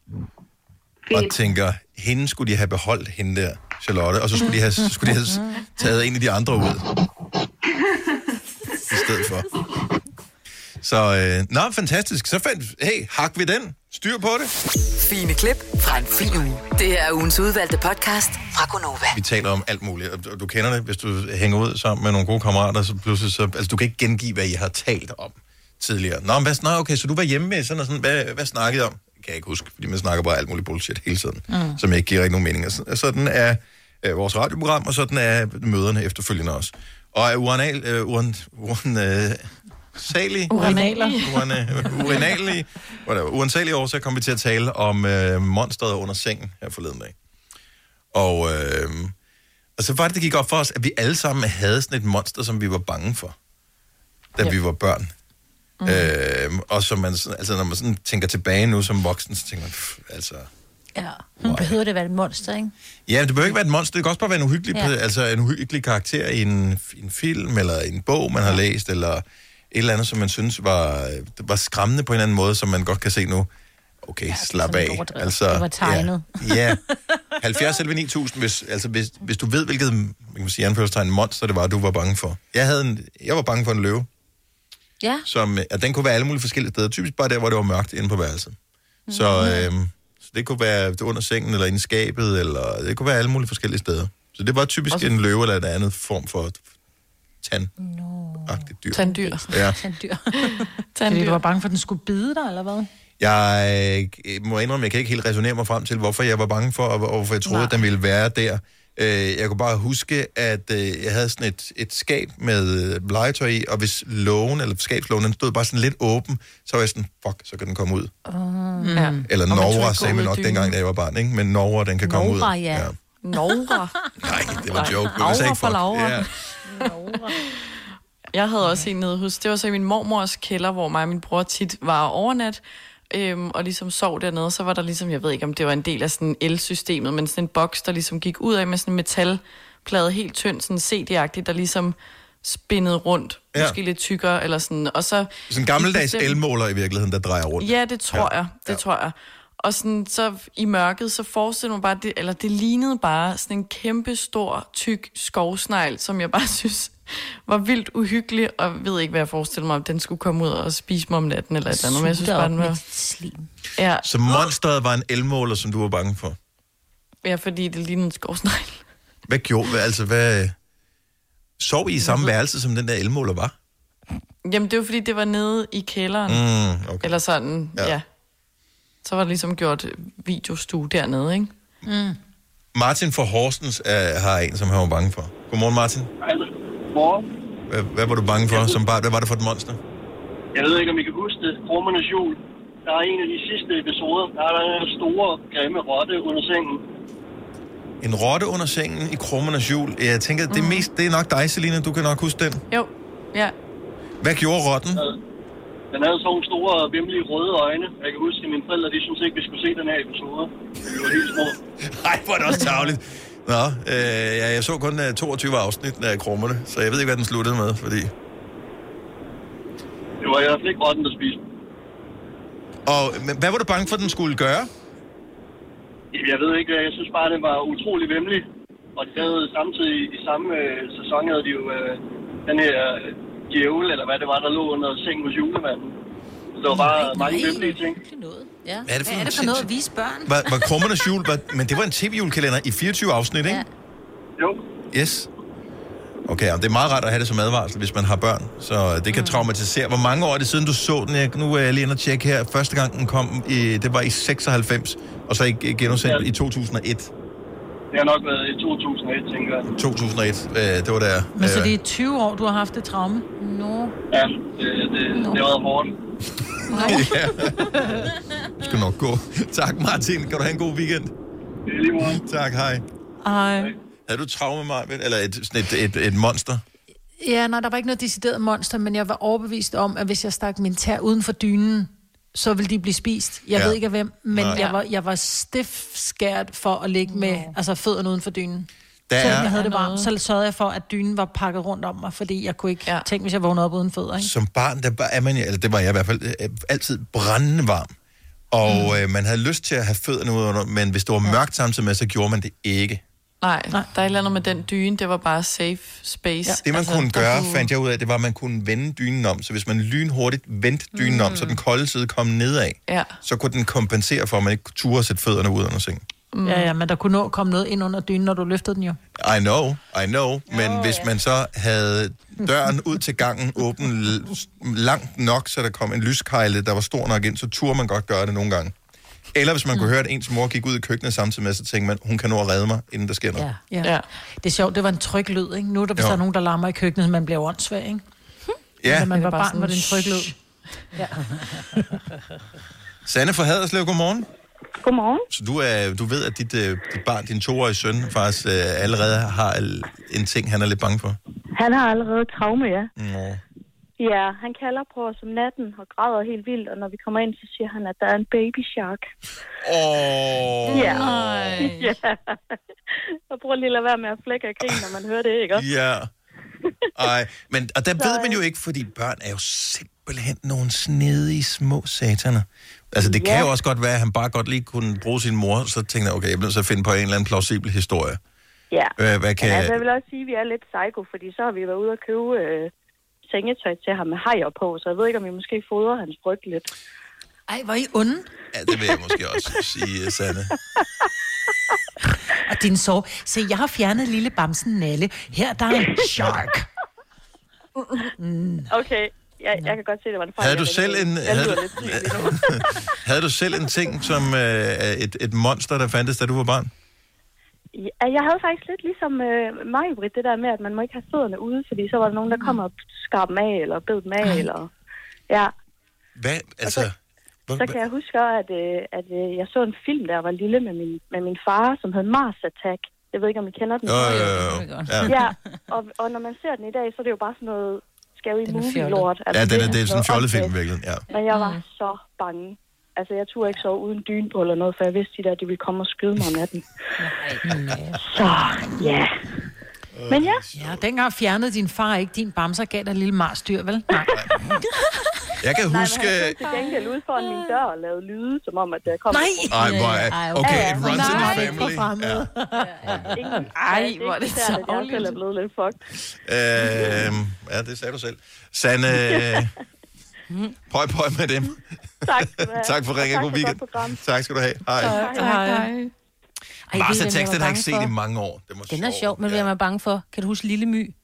Og tænker, hende skulle de have beholdt, hende der, Charlotte, og så skulle de have, skulle de have taget en af de andre ud. I stedet for. Så, øh, nå, fantastisk. Så fandt, hey, hak vi den. Styr på det. Fine klip fra en fin uge. Det her er ugens udvalgte podcast fra Gonova. Vi taler om alt muligt, og du- kender det, hvis du hænger ud sammen med nogle gode kammerater, så pludselig så, altså du kan ikke gengive, hvad I har talt om tidligere. Nå, men hvad, nå okay, så du var hjemme med sådan og sådan, hvad, hvad snakkede I om? Kan jeg ikke huske, fordi man snakker bare alt muligt bullshit hele tiden, Mm. som ikke giver rigtig nogen mening. Og så- Sådan er øh, vores radioprogram, og sådan er møderne efterfølgende også. Og er urinal, øh, urin, urin, øh, salig, Urinaler. Whatever, uansagelige årsager kom vi til at tale om øh, monstret under sengen her forleden dag. Og, øh, og så var det, det gik op for os, at vi alle sammen havde sådan et monster, som vi var bange for, da ja. vi var børn. Mm. Øh, og som man, altså, når man sådan tænker tilbage nu som voksen, så tænker man, pff, altså, Ja. Hun behøver det være et monster, ikke? Ja, det behøver ikke være et monster. Det kan også bare være en uhyggelig, Ja. altså en uhyggelig karakter i en, en film, eller en bog, man har læst, eller et eller andet, som man synes var, var skræmmende på en eller anden måde, som man godt kan se nu. Okay, ja, slap af. overdrevet. Altså, Det var tegnet. Ja, ja. 70 11 9000, hvis, altså, hvis, hvis du ved, hvilket man kan sige, anførselstegn, monster det var, du var bange for. Jeg, havde en, jeg var bange for en løve, Ja. som, og den kunne være alle mulige forskellige steder. Typisk bare der, hvor det var mørkt inde på værelset. Så, øhm, så det kunne være under sengen, eller inde i skabet, eller det kunne være alle mulige forskellige steder. Så det var typisk Også- en løve eller en anden form for tand. Agtigt dyr. Tanddyr. Ja. Tanddyr. Fordi du var bange for, at den skulle bide dig, eller hvad? Jeg øh, må indrømme, jeg kan ikke helt resonere mig frem til, hvorfor jeg var bange for, og hvorfor jeg troede, Nej. at den ville være der. Øh, Jeg kunne bare huske, at øh, jeg havde sådan et, et skab med øh, legetøj i, og hvis lågen, eller skabslågen, den stod bare sådan lidt åben, så var jeg sådan, fuck, så kan den komme ud. Uh, Ja. Eller Nora, ikke sagde man nok dynen. dengang, da jeg var barn, ikke? Men Nora, den kan komme ud. Nora, ja. Nora. Nej, det var en joke. Det var Aura fuck. Laura. Ja. Jeg havde også en nede hos, det var så i min mormors kælder, hvor mig og min bror tit var overnat, øhm, og ligesom sov dernede, så var der ligesom, jeg ved ikke, om det var en del af sådan elsystemet, men sådan en boks, der ligesom gik ud af med sådan en metalplade helt tynd, sådan CD-agtigt, der ligesom spændede rundt, Ja. måske lidt tykkere, eller sådan, og så... Sådan en gammeldags elmåler i virkeligheden, der drejer rundt. Ja, det tror ja. jeg. Det ja. tror jeg. Og sådan, så i mørket, så forestillede man bare, det, eller det lignede bare sådan en kæmpe stor, tyk skovsnegl, som jeg bare synes var vildt uhyggelig, og ved ikke, hvad jeg forestillede mig, om den skulle komme ud og spise mig om natten, eller et eller andet, men jeg synes bare, den med var... slim. Ja, Så monsteret var en elmåler, som du var bange for. ja, fordi det lignede en skovsnegl. Hvad gjorde, hvad, altså hvad... Sov I i samme værelse, som den der elmåler var? Jamen, det var fordi, det var nede i kælderen, Mm, okay. eller sådan, Ja. ja. Ja. Så var der ligesom gjort videostue dernede, ikke? Mm. Martin fra Horsens uh, har en, som han var bange for. Godmorgen, Martin. Morgen. Hvad, hvad var du bange for som barn? Hvad var det for et monster? Jeg ved ikke, om I kan huske det. Rummernes jul. Der er en af de sidste episoder. Der er der en store, grimme rotte under sengen. En rotte under sengen i krummernes jul. Jeg tænker, det, er mest, det er nok dig, Selina. Du kan nok huske den. Jo, ja. Hvad gjorde rotten? Den havde sådan nogle store, vimmelige røde øjne. Jeg kan huske, at mine forældre, de synes ikke, vi skulle se den her episode. Vi var helt små. Nej, hvor er det også tavligt. Nå, øh, ja, jeg så kun uh, 22 afsnit af krummerne, så jeg ved ikke, hvad den sluttede med, fordi... Det var i hvert fald ikke rotten, der spiste. Og men, hvad var du bange for, den skulle gøre? Jeg ved ikke, jeg synes bare, det var utrolig vemmelig. Og de havde samtidig i samme øh, sæson, havde de jo øh, den her øh, djævel, eller hvad det var, der lå under sengen hos julemanden. Så der var bare mange vemmelige ting. Ja. Hvad er det for Hvad er det for noget at vise børn? Var, var krummernes jul... Var, men det var en tv-julekalender i 24 afsnit, ikke? Jo. Yes. Okay, ja, det er meget rart at have det som advarsel, hvis man har børn, så det kan traumatisere. Hvor mange år er det siden, du så den? Jeg, nu er jeg lige inde og tjekke her. Første gang den kom, i, det var i 96, og så i genudsendt i 2001. Det har nok været i 2001, tænker jeg. 2001, øh, det var der. Men så øh, det er 20 år, du har haft det traume? Nå. Ja, det, det, det var hårdt. ja. Det skal nok gå. tak, Martin. Kan du have en god weekend? lige måde. Tak, hej. Ej. Havde du traume, mig, eller et, sådan et, et, et monster? Ja, nej, der var ikke noget decideret monster, men jeg var overbevist om, at hvis jeg stak min tær uden for dynen, så ville de blive spist. Jeg Ja. ved ikke af hvem, men Nej. jeg var, jeg var stift skært for at ligge med altså, fødderne uden for dynen. Der Selvom jeg havde det varmt, så sørgede jeg for, at dynen var pakket rundt om mig, fordi jeg kunne ikke ja. tænke, hvis jeg vågnede op uden fødder. Ikke? Som barn, der er man, eller det var jeg i hvert fald, øh, altid brændende varm. Og mm. øh, man havde lyst til at have fødderne ud under, men hvis det var mørkt samtidig med, så gjorde man det ikke. Nej, Nej, der er et eller andet med den dyne, det var bare safe space. Ja. Det man altså, kunne gøre, fandt jeg ud af, det var, at man kunne vende dynen om. Så hvis man lynhurtigt vendte dynen mm. om, så den kolde side kom nedad, Ja. så kunne den kompensere for, at man ikke turde at sætte fødderne ud under sengen. Mm. Ja, ja, men der kunne nå komme noget ind under dynen, når du løftede den jo. I know, I know, men oh, hvis man så havde døren ud til gangen åben langt nok, så der kom en lyskejle, der var stor nok ind, så turde man godt gøre det nogle gange. Eller hvis man kunne høre, at ens mor gik ud i køkkenet samtidig med, så tænkte man, hun kan nå at redde mig, inden der sker noget. Ja. ja. Det er sjovt, det var en tryg lyd, ikke? Nu er der, hvis Jo. der er nogen, der larmer i køkkenet, man bliver åndssvag, ikke? Ja. Når man var bare barn, var det en tryg lyd. Ja. Sanne fra Haderslev, godmorgen. Godmorgen. Så du, er, du ved, at dit, øh, dit barn, din toårige søn, faktisk øh, allerede har en ting, han er lidt bange for? Han har allerede traume, ja. Nå. Ja, han kalder på os om natten og græder helt vildt, og når vi kommer ind, så siger han, at der er en baby shark. Åh. Ja. Nej. ja. Jeg prøver lige at lade være med at flække af grin, når man hører det, ikke? også? Ja. Ej, men, og der Så, ved man jo øh, ikke, fordi børn er jo simpelthen nogle snedige små sataner. Altså, det kan Ja. jo også godt være, at han bare godt lige kunne bruge sin mor, så tænkte jeg, okay, jeg bliver til at finde på en eller anden plausibel historie. Ja. Hvad, hvad kan... Men altså, jeg vil også sige, at vi er lidt psycho, fordi så har vi været ude og købe øh, sengetøj til ham med hajer på, så jeg ved ikke, om vi måske fodrer hans bryg lidt. Ej, hvor er I onde. Ja, det vil jeg måske også sige, Sanne. Og din sov. Se, jeg har fjernet lille bamsen Nalle. Her der er en shark. Mm. Okay, jeg, jeg kan godt se, at det var en fejl. Havde du selv en, havde, du, havde du selv en ting som øh, et, et monster, der fandtes, da du var barn? Ja, jeg havde faktisk lidt ligesom øh, mig, Britt, det der med, at man må ikke have fødderne ude, fordi så var der nogen, der kom og skar dem af, eller bed dem af, eller... Ja, Hvad, altså... så kan jeg huske, at, øh, at øh, jeg så en film, der var lille med min, med min far, som hed Mars Attack. Jeg ved ikke, om I kender den. Jo, jo, jo, jo. Ja. ja og, og når man ser den i dag, så er det jo bare sådan noget scary movie fjollet. lort. Ja, den er, det er sådan en noget fjollet film, åndssvagt. virkelig. Ja. Men jeg var så bange. Altså, jeg turde ikke sove uden dyne på eller noget, for jeg vidste, de der, de ville komme og skyde mig om natten. Så, ja. Men ja. Ja, dengang fjernede din far ikke din bamser, gav dig lille marsdyr, vel? Nej. Jeg kan Nej, huske... stod til gengæld ude foran min dør og lavede lyde, som om, at der kom... Nej! Ej, hvor er... Okay, it runs in the Nej, family. Ja. Ingen, Ej, ja, hvor er det Jeg selv er blevet lidt fucked. Øh, ja, det sagde du selv. Sanne, øh, pøj, pøj med dem. Tak skal du have. tak for ringen. Tak God for weekend. Tak skal du have. Hej. Hej. Hej. Ej, var den har jeg ikke set for? i mange år. Det må Den er sjov, men hvad er man bange for? Kan du huske Lille My?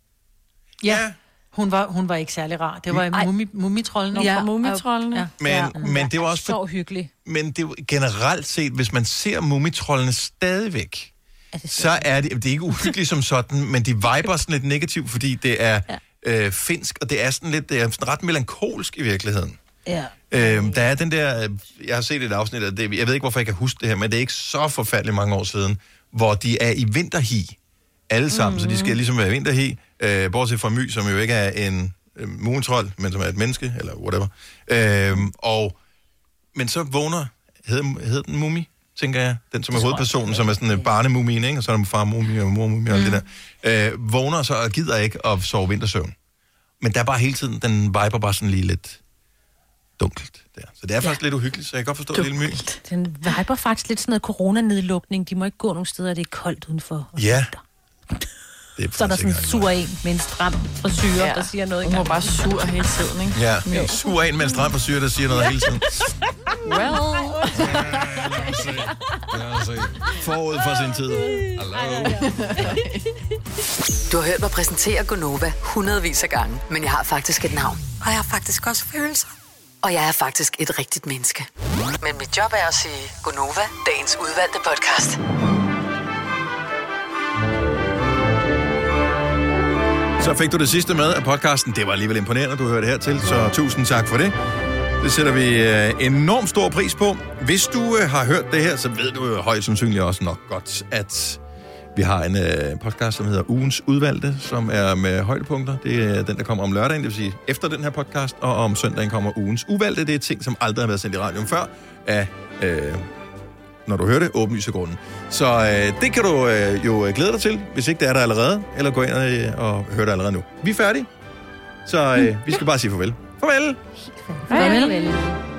Ja. Hun var, hun var ikke særlig rar. Det var mumi, mumitrollen. Nå, fra Mumitroldene. Ja. Men, ja. men det var også... Så hyggelig. Men det er jo generelt set, hvis man ser mumitrollene stadigvæk, så er det, det er ikke uhyggeligt som sådan, men de viber sådan lidt negativt, fordi det er ja. Øh, finsk, og det er sådan lidt, det er sådan ret melankolsk i virkeligheden. Ja. Øhm, der er den der, øh, jeg har set et afsnit af det, jeg ved ikke, hvorfor jeg kan huske det her, men det er ikke så forfærdeligt mange år siden, hvor de er i vinterhi, alle sammen, mm. så de skal ligesom være i vinterhi, øh, bortset fra My, som jo ikke er en øh, mumitrol, men som er et menneske, eller whatever. Øhm, og, men så vågner, hed, hed den Mumi, tænker jeg, den som er hovedpersonen, som er sådan en barnemumien, ikke? og så er der far Mumi og mor Mumi og alt det der, øh, vågner så og gider ikke at sove vintersøvn. Men der er bare hele tiden, den viber bare sådan lige lidt dunkelt der. Så det er faktisk lidt uhyggeligt, så jeg kan godt forstå det lille my. Den viber faktisk lidt sådan noget coronanedlukning. De må ikke gå nogen steder, det er koldt udenfor. Ja. Det er Så er der sådan en sur en med en stram frisyr, ja. der siger noget. Hun var bare sur hele tiden, ikke? Ja, en sur en med en stram frisyr, der siger noget hele tiden. Well. Forud for sin tid. Hello. Du har hørt mig præsentere Gonova hundredvis af gange, men jeg har faktisk et navn. Og jeg har faktisk også følelser. Og jeg er faktisk et rigtigt menneske. Men mit job er at sige Gonova, dagens udvalgte podcast. Så fik du det sidste med af podcasten. Det var alligevel imponerende, du hørte hertil, så tusind tak for det. Det sætter vi øh, enormt stor pris på. Hvis du øh, har hørt det her, så ved du jo højst sandsynligt også nok godt, at vi har en øh, podcast, som hedder Ugens Udvalgte, som er med højdepunkter. Det er øh, den, der kommer om lørdagen, det vil sige efter den her podcast, og om søndagen kommer Ugens Uvalgte. Det er ting, som aldrig har været sendt i radioen før, af, øh, når du hører det, åbenlyse grunden. Så øh, det kan du øh, jo glæde dig til, hvis ikke det er der allerede, eller gå ind øh, og høre det allerede nu. Vi er færdige, så øh, vi skal bare sige farvel. Farvel! Farvel. Farvel.